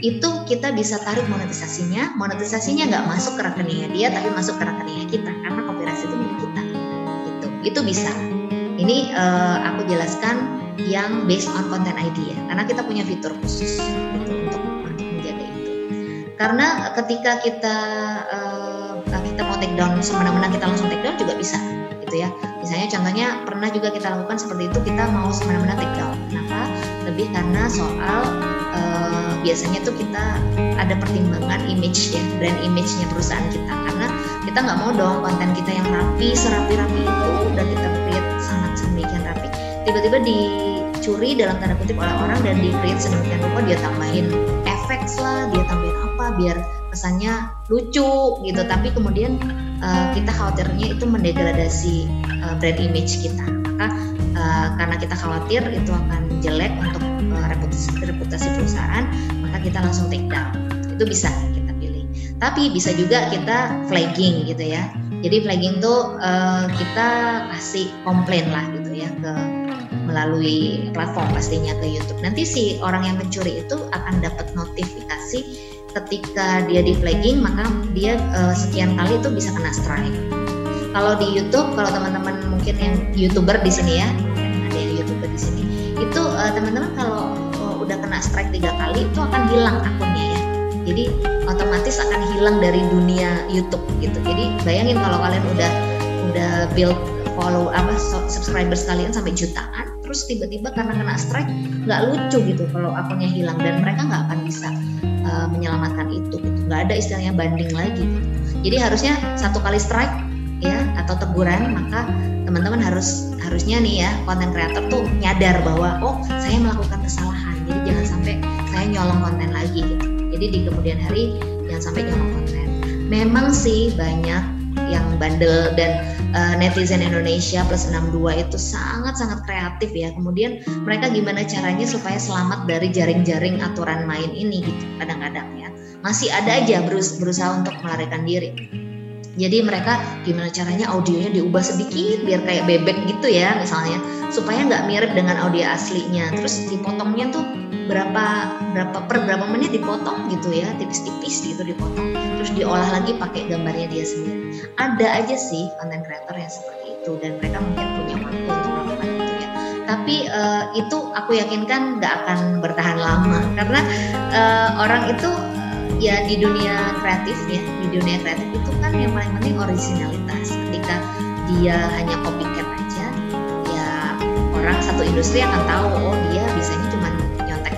itu kita bisa tarik monetisasinya. Monetisasinya nggak masuk ke rekeningnya dia tapi masuk ke rekeningnya kita karena copyright itu milik kita. Gitu. Itu bisa ini eh, aku jelaskan yang based on content ID ya. Karena kita punya fitur khusus gitu untuk menjaga itu. Karena ketika kita eh, kita mau take down semena-mena kita langsung take down juga bisa gitu ya. Misalnya contohnya pernah juga kita lakukan seperti itu kita mau semena-mena take down. Kenapa? Lebih karena soal uh, biasanya tuh kita ada pertimbangan image ya brand image-nya perusahaan kita kita nggak mau dong konten kita yang rapi serapi-rapi itu udah kita create sangat sedemikian rapi. Tiba-tiba dicuri dalam tanda kutip oleh orang dan di create sedemikian rupa dia tambahin efek lah dia tambahin apa biar kesannya lucu gitu. Tapi kemudian uh, kita khawatirnya itu mendegradasi uh, brand image kita. Maka uh, karena kita khawatir itu akan jelek untuk uh, reputasi, reputasi perusahaan maka kita langsung take down. Itu bisa tapi bisa juga kita flagging gitu ya jadi flagging tuh uh, kita kasih komplain lah gitu ya ke melalui platform pastinya ke YouTube. Nanti si orang yang mencuri itu akan dapat notifikasi ketika dia di flagging maka dia uh, sekian kali itu bisa kena strike. Kalau di YouTube, kalau teman-teman mungkin yang youtuber di sini ya, ada yang youtuber di sini, itu uh, teman-teman kalau uh, udah kena strike tiga kali itu akan hilang akunnya ya. Jadi otomatis akan hilang dari dunia YouTube gitu. Jadi bayangin kalau kalian udah udah build follow apa subscribers kalian sampai jutaan, terus tiba-tiba karena kena strike nggak lucu gitu kalau akunnya hilang dan mereka nggak akan bisa uh, menyelamatkan itu gitu nggak ada istilahnya banding lagi gitu. jadi harusnya satu kali strike ya atau teguran maka teman-teman harus harusnya nih ya konten kreator tuh nyadar bahwa oh saya melakukan kesalahan jadi jangan sampai saya nyolong konten lagi gitu jadi di kemudian hari jangan sampai nyolong konten memang sih banyak yang bandel dan uh, netizen Indonesia plus 62 itu sangat-sangat kreatif ya. Kemudian mereka gimana caranya supaya selamat dari jaring-jaring aturan main ini gitu kadang-kadang ya. Masih ada aja berusaha untuk melarikan diri. Jadi mereka gimana caranya audionya diubah sedikit biar kayak bebek gitu ya misalnya. Supaya nggak mirip dengan audio aslinya. Terus dipotongnya tuh berapa berapa per berapa menit dipotong gitu ya tipis-tipis gitu dipotong. Terus diolah lagi pakai gambarnya dia sendiri. Ada aja sih konten kreator yang seperti itu dan mereka mungkin punya waktu untuk melakukan itu ya. Tapi uh, itu aku yakinkan nggak akan bertahan lama. Karena uh, orang itu ya di dunia kreatif ya di dunia kreatif itu kan yang paling penting originalitas. Ketika dia hanya copycat aja ya orang satu industri akan tahu oh dia bisanya cuma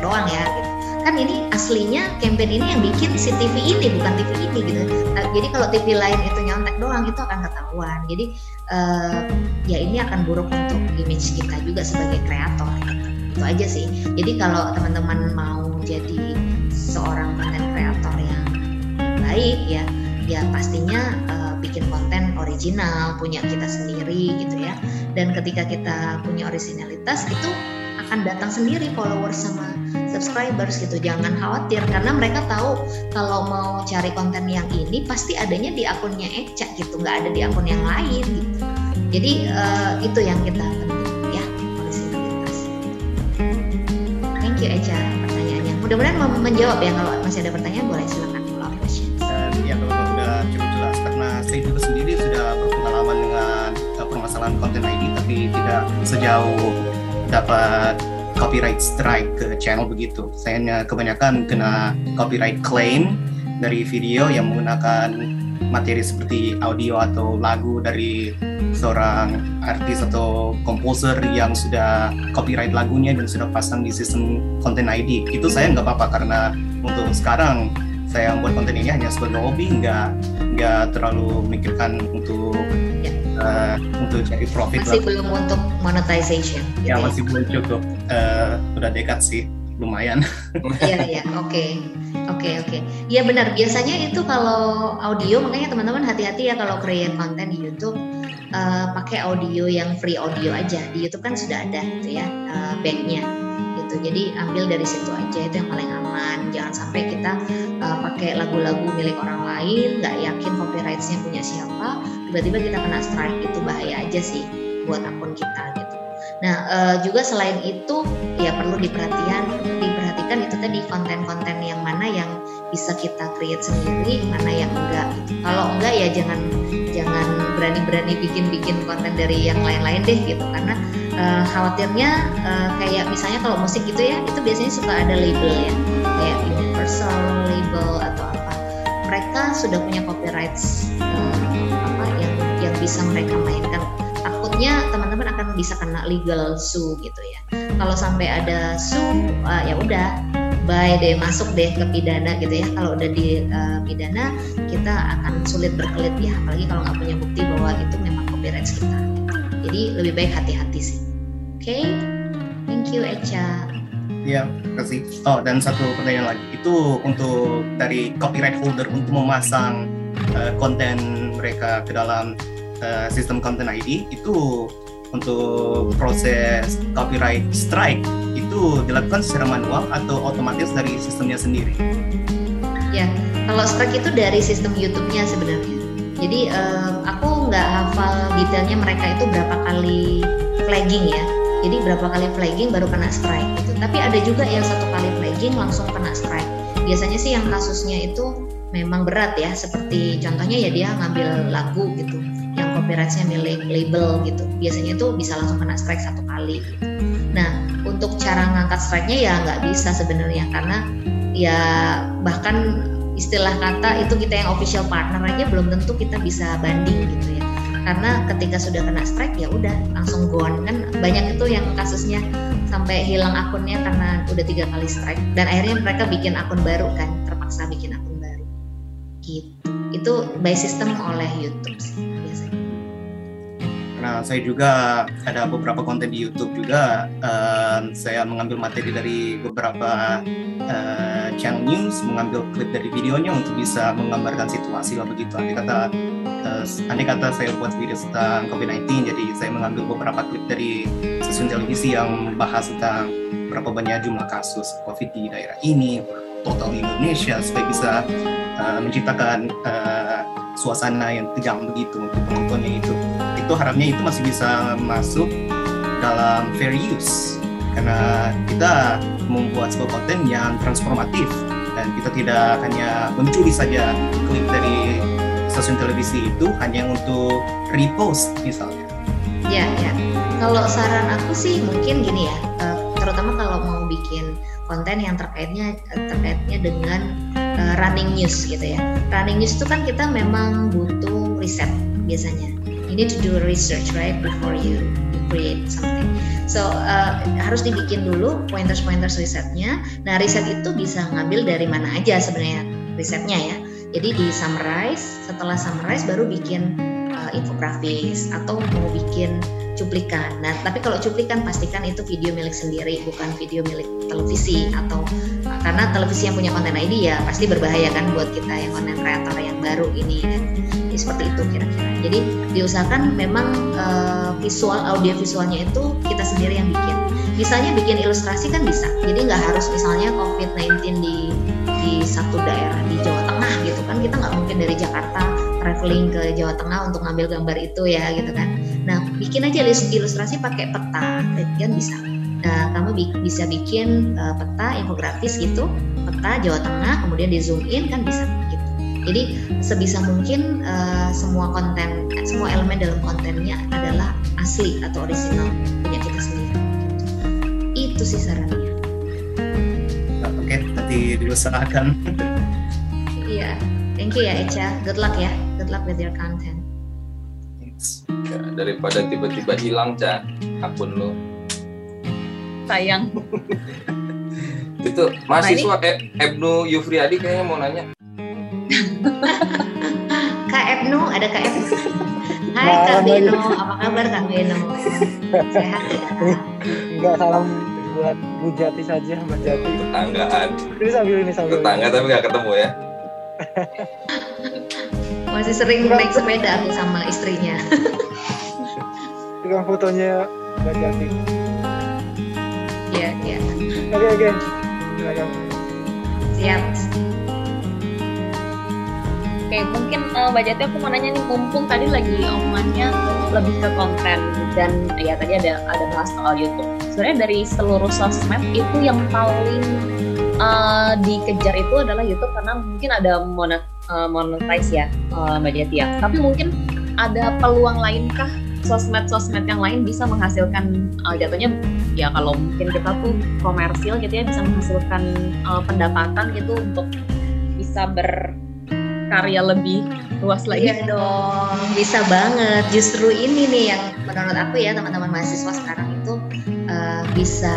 doang ya gitu. Kan ini aslinya campaign ini yang bikin si TV ini bukan TV ini gitu. Nah, jadi kalau TV lain itu nyontek doang itu akan ketahuan. Jadi uh, ya ini akan buruk untuk image kita juga sebagai kreator gitu. itu aja sih. Jadi kalau teman-teman mau jadi seorang yang baik ya. Ya pastinya uh, bikin konten original punya kita sendiri gitu ya. Dan ketika kita punya originalitas itu akan datang sendiri followers sama subscribers gitu. Jangan khawatir karena mereka tahu kalau mau cari konten yang ini pasti adanya di akunnya Eca gitu. Nggak ada di akun yang lain gitu. Jadi uh, itu yang kita penting ya originalitas. Thank you Eca pertanyaannya. Mudah-mudahan menjawab ya. Kalau masih ada pertanyaan boleh silakan cukup jelas karena saya juga sendiri sudah berpengalaman dengan uh, permasalahan konten ID tapi tidak sejauh dapat copyright strike ke channel begitu. Saya kebanyakan kena copyright claim dari video yang menggunakan materi seperti audio atau lagu dari seorang artis atau komposer yang sudah copyright lagunya dan sudah pasang di sistem konten ID. Itu saya nggak apa-apa karena untuk sekarang saya membuat konten ini hanya sebagai hobi, nggak nggak terlalu memikirkan untuk uh, untuk cari profit masih lah. belum untuk monetization. Gitu ya, ya masih belum cukup. Uh, udah dekat sih lumayan. Iya iya. Oke. Oke oke. Iya benar. Biasanya itu kalau audio makanya teman-teman hati-hati ya kalau create konten di YouTube uh, pakai audio yang free audio aja. Di YouTube kan sudah ada gitu ya uh, backnya gitu jadi ambil dari situ aja itu yang paling aman jangan sampai kita uh, pakai lagu-lagu milik orang lain nggak yakin copyrightnya punya siapa tiba-tiba kita kena strike itu bahaya aja sih buat akun kita gitu. Nah uh, juga selain itu ya perlu diperhatikan diperhatikan itu tadi konten-konten yang mana yang bisa kita create sendiri, mana yang enggak. Gitu. Kalau enggak ya jangan jangan berani-berani bikin-bikin konten dari yang lain-lain deh gitu karena uh, khawatirnya uh, kayak misalnya kalau musik gitu ya itu biasanya suka ada label ya. Kayak universal label atau apa. Mereka sudah punya copyright uh, yang bisa mereka mainkan. Takutnya teman-teman akan bisa kena legal sue gitu ya. Kalau sampai ada sue uh, ya udah bye deh masuk deh ke pidana gitu ya. Kalau udah di uh, pidana kita akan sulit berkelit ya. Apalagi kalau nggak punya bukti bahwa itu memang copyright kita jadi lebih baik hati-hati sih oke okay? thank you Echa Ya, kasih. Oh, dan satu pertanyaan lagi. Itu untuk dari copyright holder untuk memasang uh, konten mereka ke dalam uh, sistem konten ID itu untuk proses copyright strike itu dilakukan secara manual atau otomatis dari sistemnya sendiri? Ya, kalau strike itu dari sistem YouTube-nya sebenarnya. Jadi um, aku nggak hafal detailnya mereka itu berapa kali flagging ya. Jadi berapa kali flagging baru kena strike gitu. Tapi ada juga yang satu kali flagging langsung kena strike. Biasanya sih yang kasusnya itu memang berat ya. Seperti contohnya ya dia ngambil lagu gitu. Yang copyrightnya milik label gitu. Biasanya itu bisa langsung kena strike satu kali. Gitu. nah untuk cara ngangkat strike-nya ya nggak bisa sebenarnya. Karena ya bahkan istilah kata itu kita yang official partner aja belum tentu kita bisa banding gitu karena ketika sudah kena strike ya udah langsung gone. Kan banyak itu yang kasusnya sampai hilang akunnya karena udah tiga kali strike. Dan akhirnya mereka bikin akun baru kan terpaksa bikin akun baru. Gitu. Itu by system oleh YouTube sih biasanya. Nah, saya juga ada beberapa konten di YouTube juga. Uh, saya mengambil materi dari beberapa uh, channel news, mengambil klip dari videonya untuk bisa menggambarkan situasi lah begitu. Andai kata, uh, andai kata saya buat video tentang COVID-19, jadi saya mengambil beberapa klip dari stasiun televisi yang bahas tentang berapa banyak jumlah kasus COVID di daerah ini, total di Indonesia, supaya bisa uh, menciptakan uh, suasana yang tegang begitu untuk penontonnya itu itu harapnya itu masih bisa masuk dalam fair use karena kita membuat sebuah konten yang transformatif dan kita tidak hanya mencuri saja klip dari stasiun televisi itu hanya untuk repost misalnya. Ya, ya. Kalau saran aku sih mungkin gini ya, eh, terutama kalau mau bikin konten yang terkaitnya terkaitnya dengan uh, running news gitu ya. Running news itu kan kita memang butuh riset biasanya. You need to do research right before you create something. So uh, harus dibikin dulu pointers-pointers risetnya. Nah riset itu bisa ngambil dari mana aja sebenarnya risetnya ya. Jadi di summarize, setelah summarize baru bikin uh, infografis atau mau bikin cuplikan. Nah, tapi kalau cuplikan pastikan itu video milik sendiri, bukan video milik televisi atau karena televisi yang punya konten ID ya pasti berbahaya kan buat kita yang konten kreator yang baru ini. Jadi seperti itu kira-kira. Jadi diusahakan memang uh, visual audio visualnya itu kita sendiri yang bikin. Misalnya bikin ilustrasi kan bisa. Jadi nggak harus misalnya COVID-19 di di satu daerah di Jawa Tengah gitu kan kita nggak mungkin dari Jakarta traveling ke Jawa Tengah untuk ngambil gambar itu ya gitu kan Nah, bikin aja ilustrasi pakai peta, kan bisa. Nah, kamu bi bisa bikin uh, peta infografis gitu, peta Jawa Tengah, kemudian di zoom in kan bisa gitu. Jadi sebisa mungkin uh, semua konten, semua elemen dalam kontennya adalah asli atau original punya kita sendiri. Itu sih sarannya. Oke, okay, nanti diusahakan. Iya, thank you ya Echa. Good luck ya. Good luck with your content. Ya, daripada tiba-tiba hilang cak akun lo sayang. Itu mahasiswa nah. Ebnu Yufriadi kayaknya mau nanya. Kak Ebnu ada Kak Ebnu. Hai Kak Beno. apa kabar Kak Beno? Sehat ya? Enggak salam buat Bu Jati saja Mbak Jati. Tetanggaan. Ini sambil ini sambil tetangga tapi nggak ketemu ya masih sering naik sepeda aku sama istrinya dengan fotonya Mbak Jati. Iya, iya. Oke, oke. Silakan. Siap. Oke, mungkin uh, Mbak Jati aku mau nanya nih, mumpung tadi lagi omongannya lebih ke konten dan ya tadi ada ada bahas soal YouTube. Sebenarnya dari seluruh sosmed itu yang paling uh, dikejar itu adalah YouTube karena mungkin ada monet, uh, monetize ya uh, Mbak Jati ya. Tapi mungkin ada peluang lainkah sosmed-sosmed yang lain bisa menghasilkan uh, jatuhnya ya kalau mungkin kita tuh komersil gitu ya bisa menghasilkan uh, pendapatan gitu untuk bisa berkarya lebih luas lagi. Iya dong, bisa banget. Justru ini nih yang menurut aku ya teman-teman mahasiswa sekarang itu uh, bisa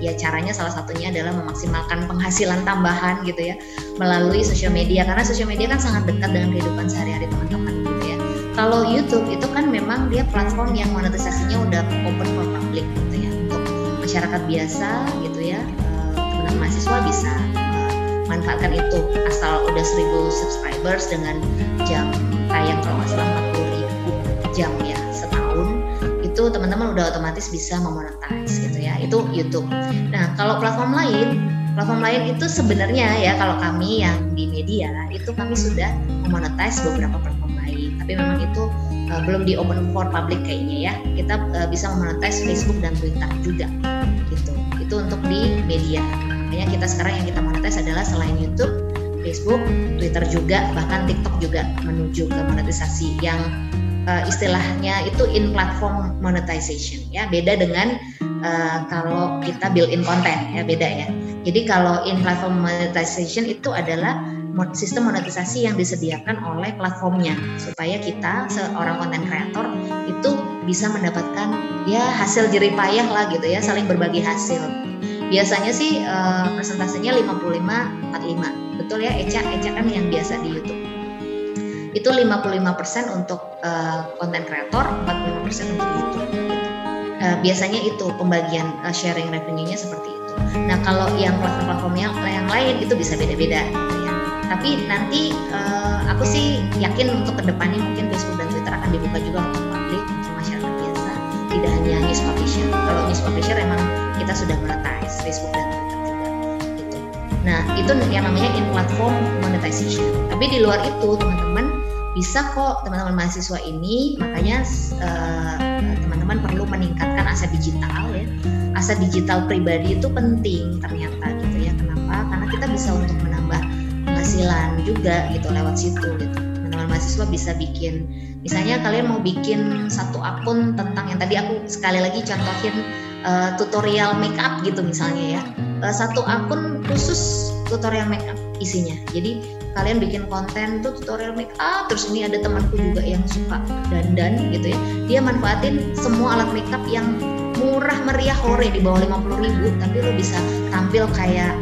ya caranya salah satunya adalah memaksimalkan penghasilan tambahan gitu ya melalui sosial media. Karena sosial media kan sangat dekat dengan kehidupan sehari-hari teman-teman gitu ya. Kalau YouTube itu kan memang dia platform yang monetisasinya udah open for public gitu ya untuk masyarakat biasa gitu ya eh, teman-teman mahasiswa bisa eh, manfaatkan itu. Asal udah 1000 subscribers dengan jam tayang kalau nggak salah 40 ribu jam ya itu teman-teman udah otomatis bisa memonetize gitu ya. Itu YouTube. Nah kalau platform lain platform lain itu sebenarnya ya kalau kami yang di media itu kami sudah memonetize beberapa platform lain. Tapi memang itu uh, belum di open for public kayaknya ya. Kita uh, bisa memonetize Facebook dan Twitter juga gitu. Itu untuk di media. Makanya kita sekarang yang kita monetize adalah selain YouTube Facebook Twitter juga bahkan TikTok juga menuju ke monetisasi yang uh, istilahnya itu in platform monetization ya. Beda dengan uh, kalau kita build in content ya beda ya. Jadi kalau in platform monetization itu adalah sistem monetisasi yang disediakan oleh platformnya supaya kita seorang konten kreator itu bisa mendapatkan ya hasil jerih payah lah gitu ya saling berbagi hasil. Biasanya sih uh, persentasenya 55 45 betul ya Eca Eca kan yang biasa di YouTube itu 55% untuk uh, konten kreator 45% untuk YouTube uh, biasanya itu pembagian uh, sharing revenue-nya seperti itu Nah kalau yang platform-platform yang, yang lain itu bisa beda-beda gitu ya. Tapi nanti uh, aku sih yakin untuk ke depannya mungkin Facebook dan Twitter akan dibuka juga untuk publik untuk masyarakat biasa, tidak hanya news publisher. Kalau news publisher emang kita sudah monetize Facebook dan Twitter. Nah itu yang namanya in platform monetization. Tapi di luar itu teman-teman bisa kok teman-teman mahasiswa ini makanya uh, teman-teman perlu meningkatkan aset digital ya. Aset digital pribadi itu penting ternyata gitu ya. Kenapa? Karena kita bisa untuk menambah penghasilan juga gitu lewat situ gitu. Teman-teman mahasiswa bisa bikin misalnya kalian mau bikin satu akun tentang yang tadi aku sekali lagi contohin uh, tutorial makeup gitu misalnya ya uh, satu akun khusus tutorial makeup isinya. Jadi kalian bikin konten tuh tutorial makeup terus ini ada temanku juga yang suka dandan gitu ya. Dia manfaatin semua alat makeup yang murah meriah hore di bawah 50 ribu tapi lo bisa tampil kayak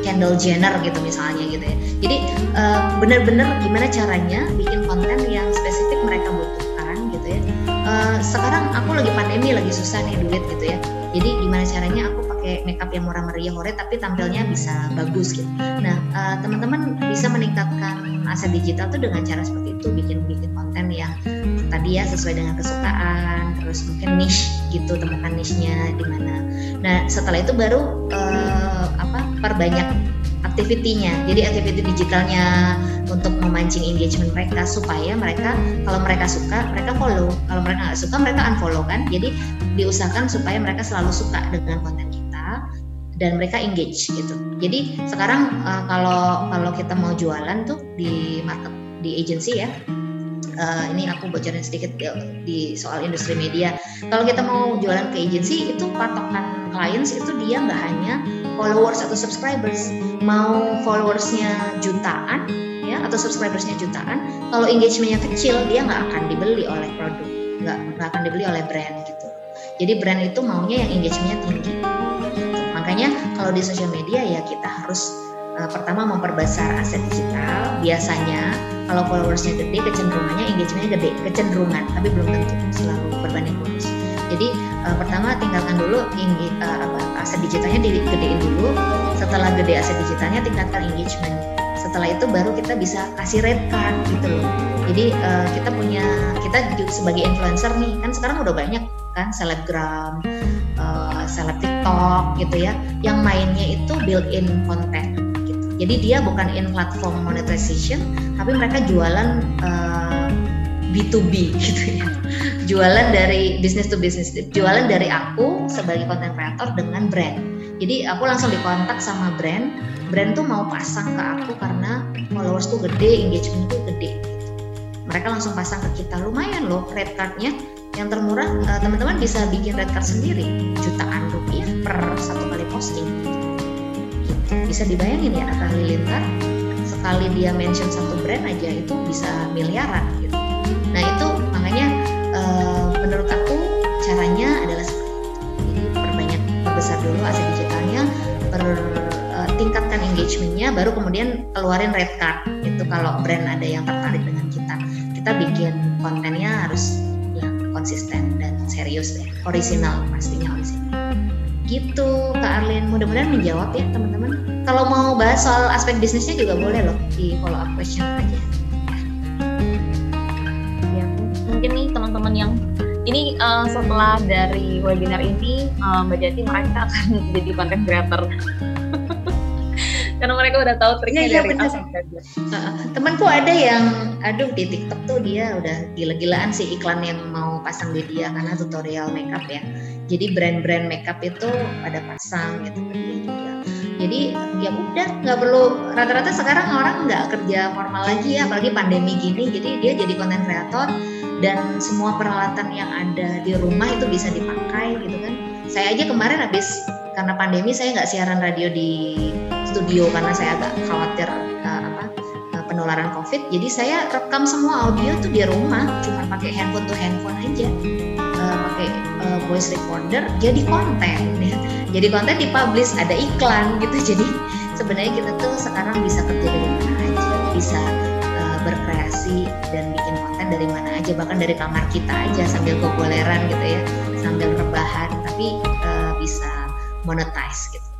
Kendall Jenner gitu misalnya gitu ya. Jadi uh, bener-bener gimana caranya bikin konten yang spesifik mereka butuhkan gitu ya. Uh, sekarang aku lagi pandemi lagi susah nih duit gitu ya. Jadi gimana caranya aku pakai makeup yang murah meriah hore tapi tampilnya bisa bagus gitu. Nah uh, teman-teman bisa meningkatkan aset digital tuh dengan cara seperti itu bikin bikin konten yang tadi ya sesuai dengan kesukaan terus mungkin niche gitu temukan niche-nya di mana. Nah setelah itu baru uh, apa perbanyak activity-nya. Jadi activity digitalnya untuk memancing engagement mereka supaya mereka kalau mereka suka mereka follow. Kalau mereka nggak suka mereka unfollow kan? Jadi diusahakan supaya mereka selalu suka dengan konten kita dan mereka engage gitu jadi sekarang uh, kalau kalau kita mau jualan tuh di market di agency ya uh, ini aku bocorin sedikit di soal industri media. Kalau kita mau jualan ke agency itu patokan clients itu dia nggak hanya followers atau subscribers, mau followersnya jutaan ya atau subscribersnya jutaan, kalau engagementnya kecil dia nggak akan dibeli oleh produk, nggak akan dibeli oleh brand gitu. Jadi brand itu maunya yang engagementnya tinggi. Makanya kalau di sosial media ya kita harus uh, pertama memperbesar aset digital. Biasanya kalau followersnya gede kecenderungannya engagementnya gede kecenderungan tapi belum tentu selalu berbanding lurus. Jadi uh, pertama tinggalkan dulu inggi, uh, apa, aset digitalnya digedein dulu. Setelah gede aset digitalnya tingkatkan engagement. Setelah itu baru kita bisa kasih red card gitu loh. Jadi uh, kita punya kita sebagai influencer nih kan sekarang udah banyak kan selebgram uh, seleb tiktok gitu ya yang mainnya itu built in content jadi dia bukan in platform monetization, tapi mereka jualan uh, eh, B2B gitu ya. Jualan dari business to business, jualan dari aku sebagai content creator dengan brand. Jadi aku langsung dikontak sama brand, brand tuh mau pasang ke aku karena followers tuh gede, engagement tuh gede. Mereka langsung pasang ke kita, lumayan loh red cardnya yang termurah uh, teman-teman bisa bikin red card sendiri. Jutaan rupiah per satu kali posting. Bisa dibayangin ya Atta Halilintar sekali dia mention satu brand aja itu bisa miliaran gitu. Nah itu makanya uh, menurut aku caranya adalah seperti jadi perbanyak besar dulu aset digitalnya per uh, tingkatkan engagementnya baru kemudian keluarin red card. Itu kalau brand ada yang tertarik dengan kita. Kita bikin kontennya harus konsisten dan serius deh. Original pastinya original gitu Kak Arlin. Mudah-mudahan menjawab ya teman-teman. Kalau mau bahas soal aspek bisnisnya juga boleh loh di follow up question aja. Ya mungkin nih teman-teman yang ini uh, setelah dari webinar ini uh, Mbak Jati mereka akan jadi content creator karena mereka udah tahu triknya ya, dari uh, temanku ada yang aduh di TikTok tuh dia udah gila-gilaan sih iklan yang mau pasang di dia karena tutorial makeup ya. Jadi brand-brand makeup itu pada pasang gitu ke dia juga. Jadi ya udah nggak perlu rata-rata sekarang orang nggak kerja formal lagi ya apalagi pandemi gini jadi dia jadi konten kreator dan semua peralatan yang ada di rumah itu bisa dipakai gitu kan. Saya aja kemarin habis karena pandemi saya nggak siaran radio di studio karena saya agak khawatir apa uh, penularan covid. Jadi saya rekam semua audio tuh di rumah cuma pakai handphone tuh handphone aja. Uh, pakai uh, voice recorder jadi konten. Ya jadi konten dipublish ada iklan gitu. Jadi sebenarnya kita tuh sekarang bisa kerja dari mana aja bisa uh, berkreasi dan bikin konten dari mana aja bahkan dari kamar kita aja sambil gogoleran gitu ya sambil rebahan tapi uh, bisa monetize gitu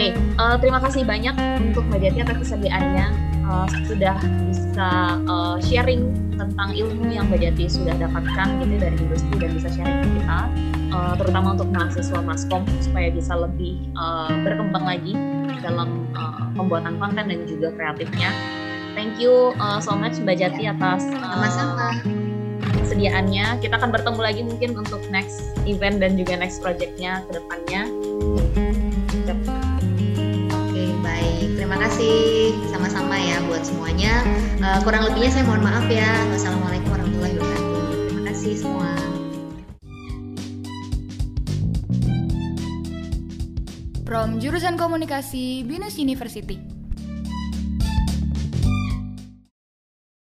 Oke, okay, uh, eh, terima kasih banyak untuk Mbak Jati atas kesediaannya uh, sudah bisa uh, sharing tentang ilmu yang Mbak Jati sudah dapatkan gitu dari industri dan bisa sharing ke kita, uh, terutama untuk mahasiswa maskom supaya bisa lebih uh, berkembang lagi dalam uh, pembuatan konten dan juga kreatifnya. Thank you uh, so much Mbak Jati atas uh, kesediaannya. Kita akan bertemu lagi mungkin untuk next event dan juga next projectnya ke depannya. Terima kasih sama-sama ya buat semuanya. Uh, kurang lebihnya saya mohon maaf ya. Wassalamualaikum warahmatullahi wabarakatuh. Terima kasih semua. From Jurusan Komunikasi Binus University.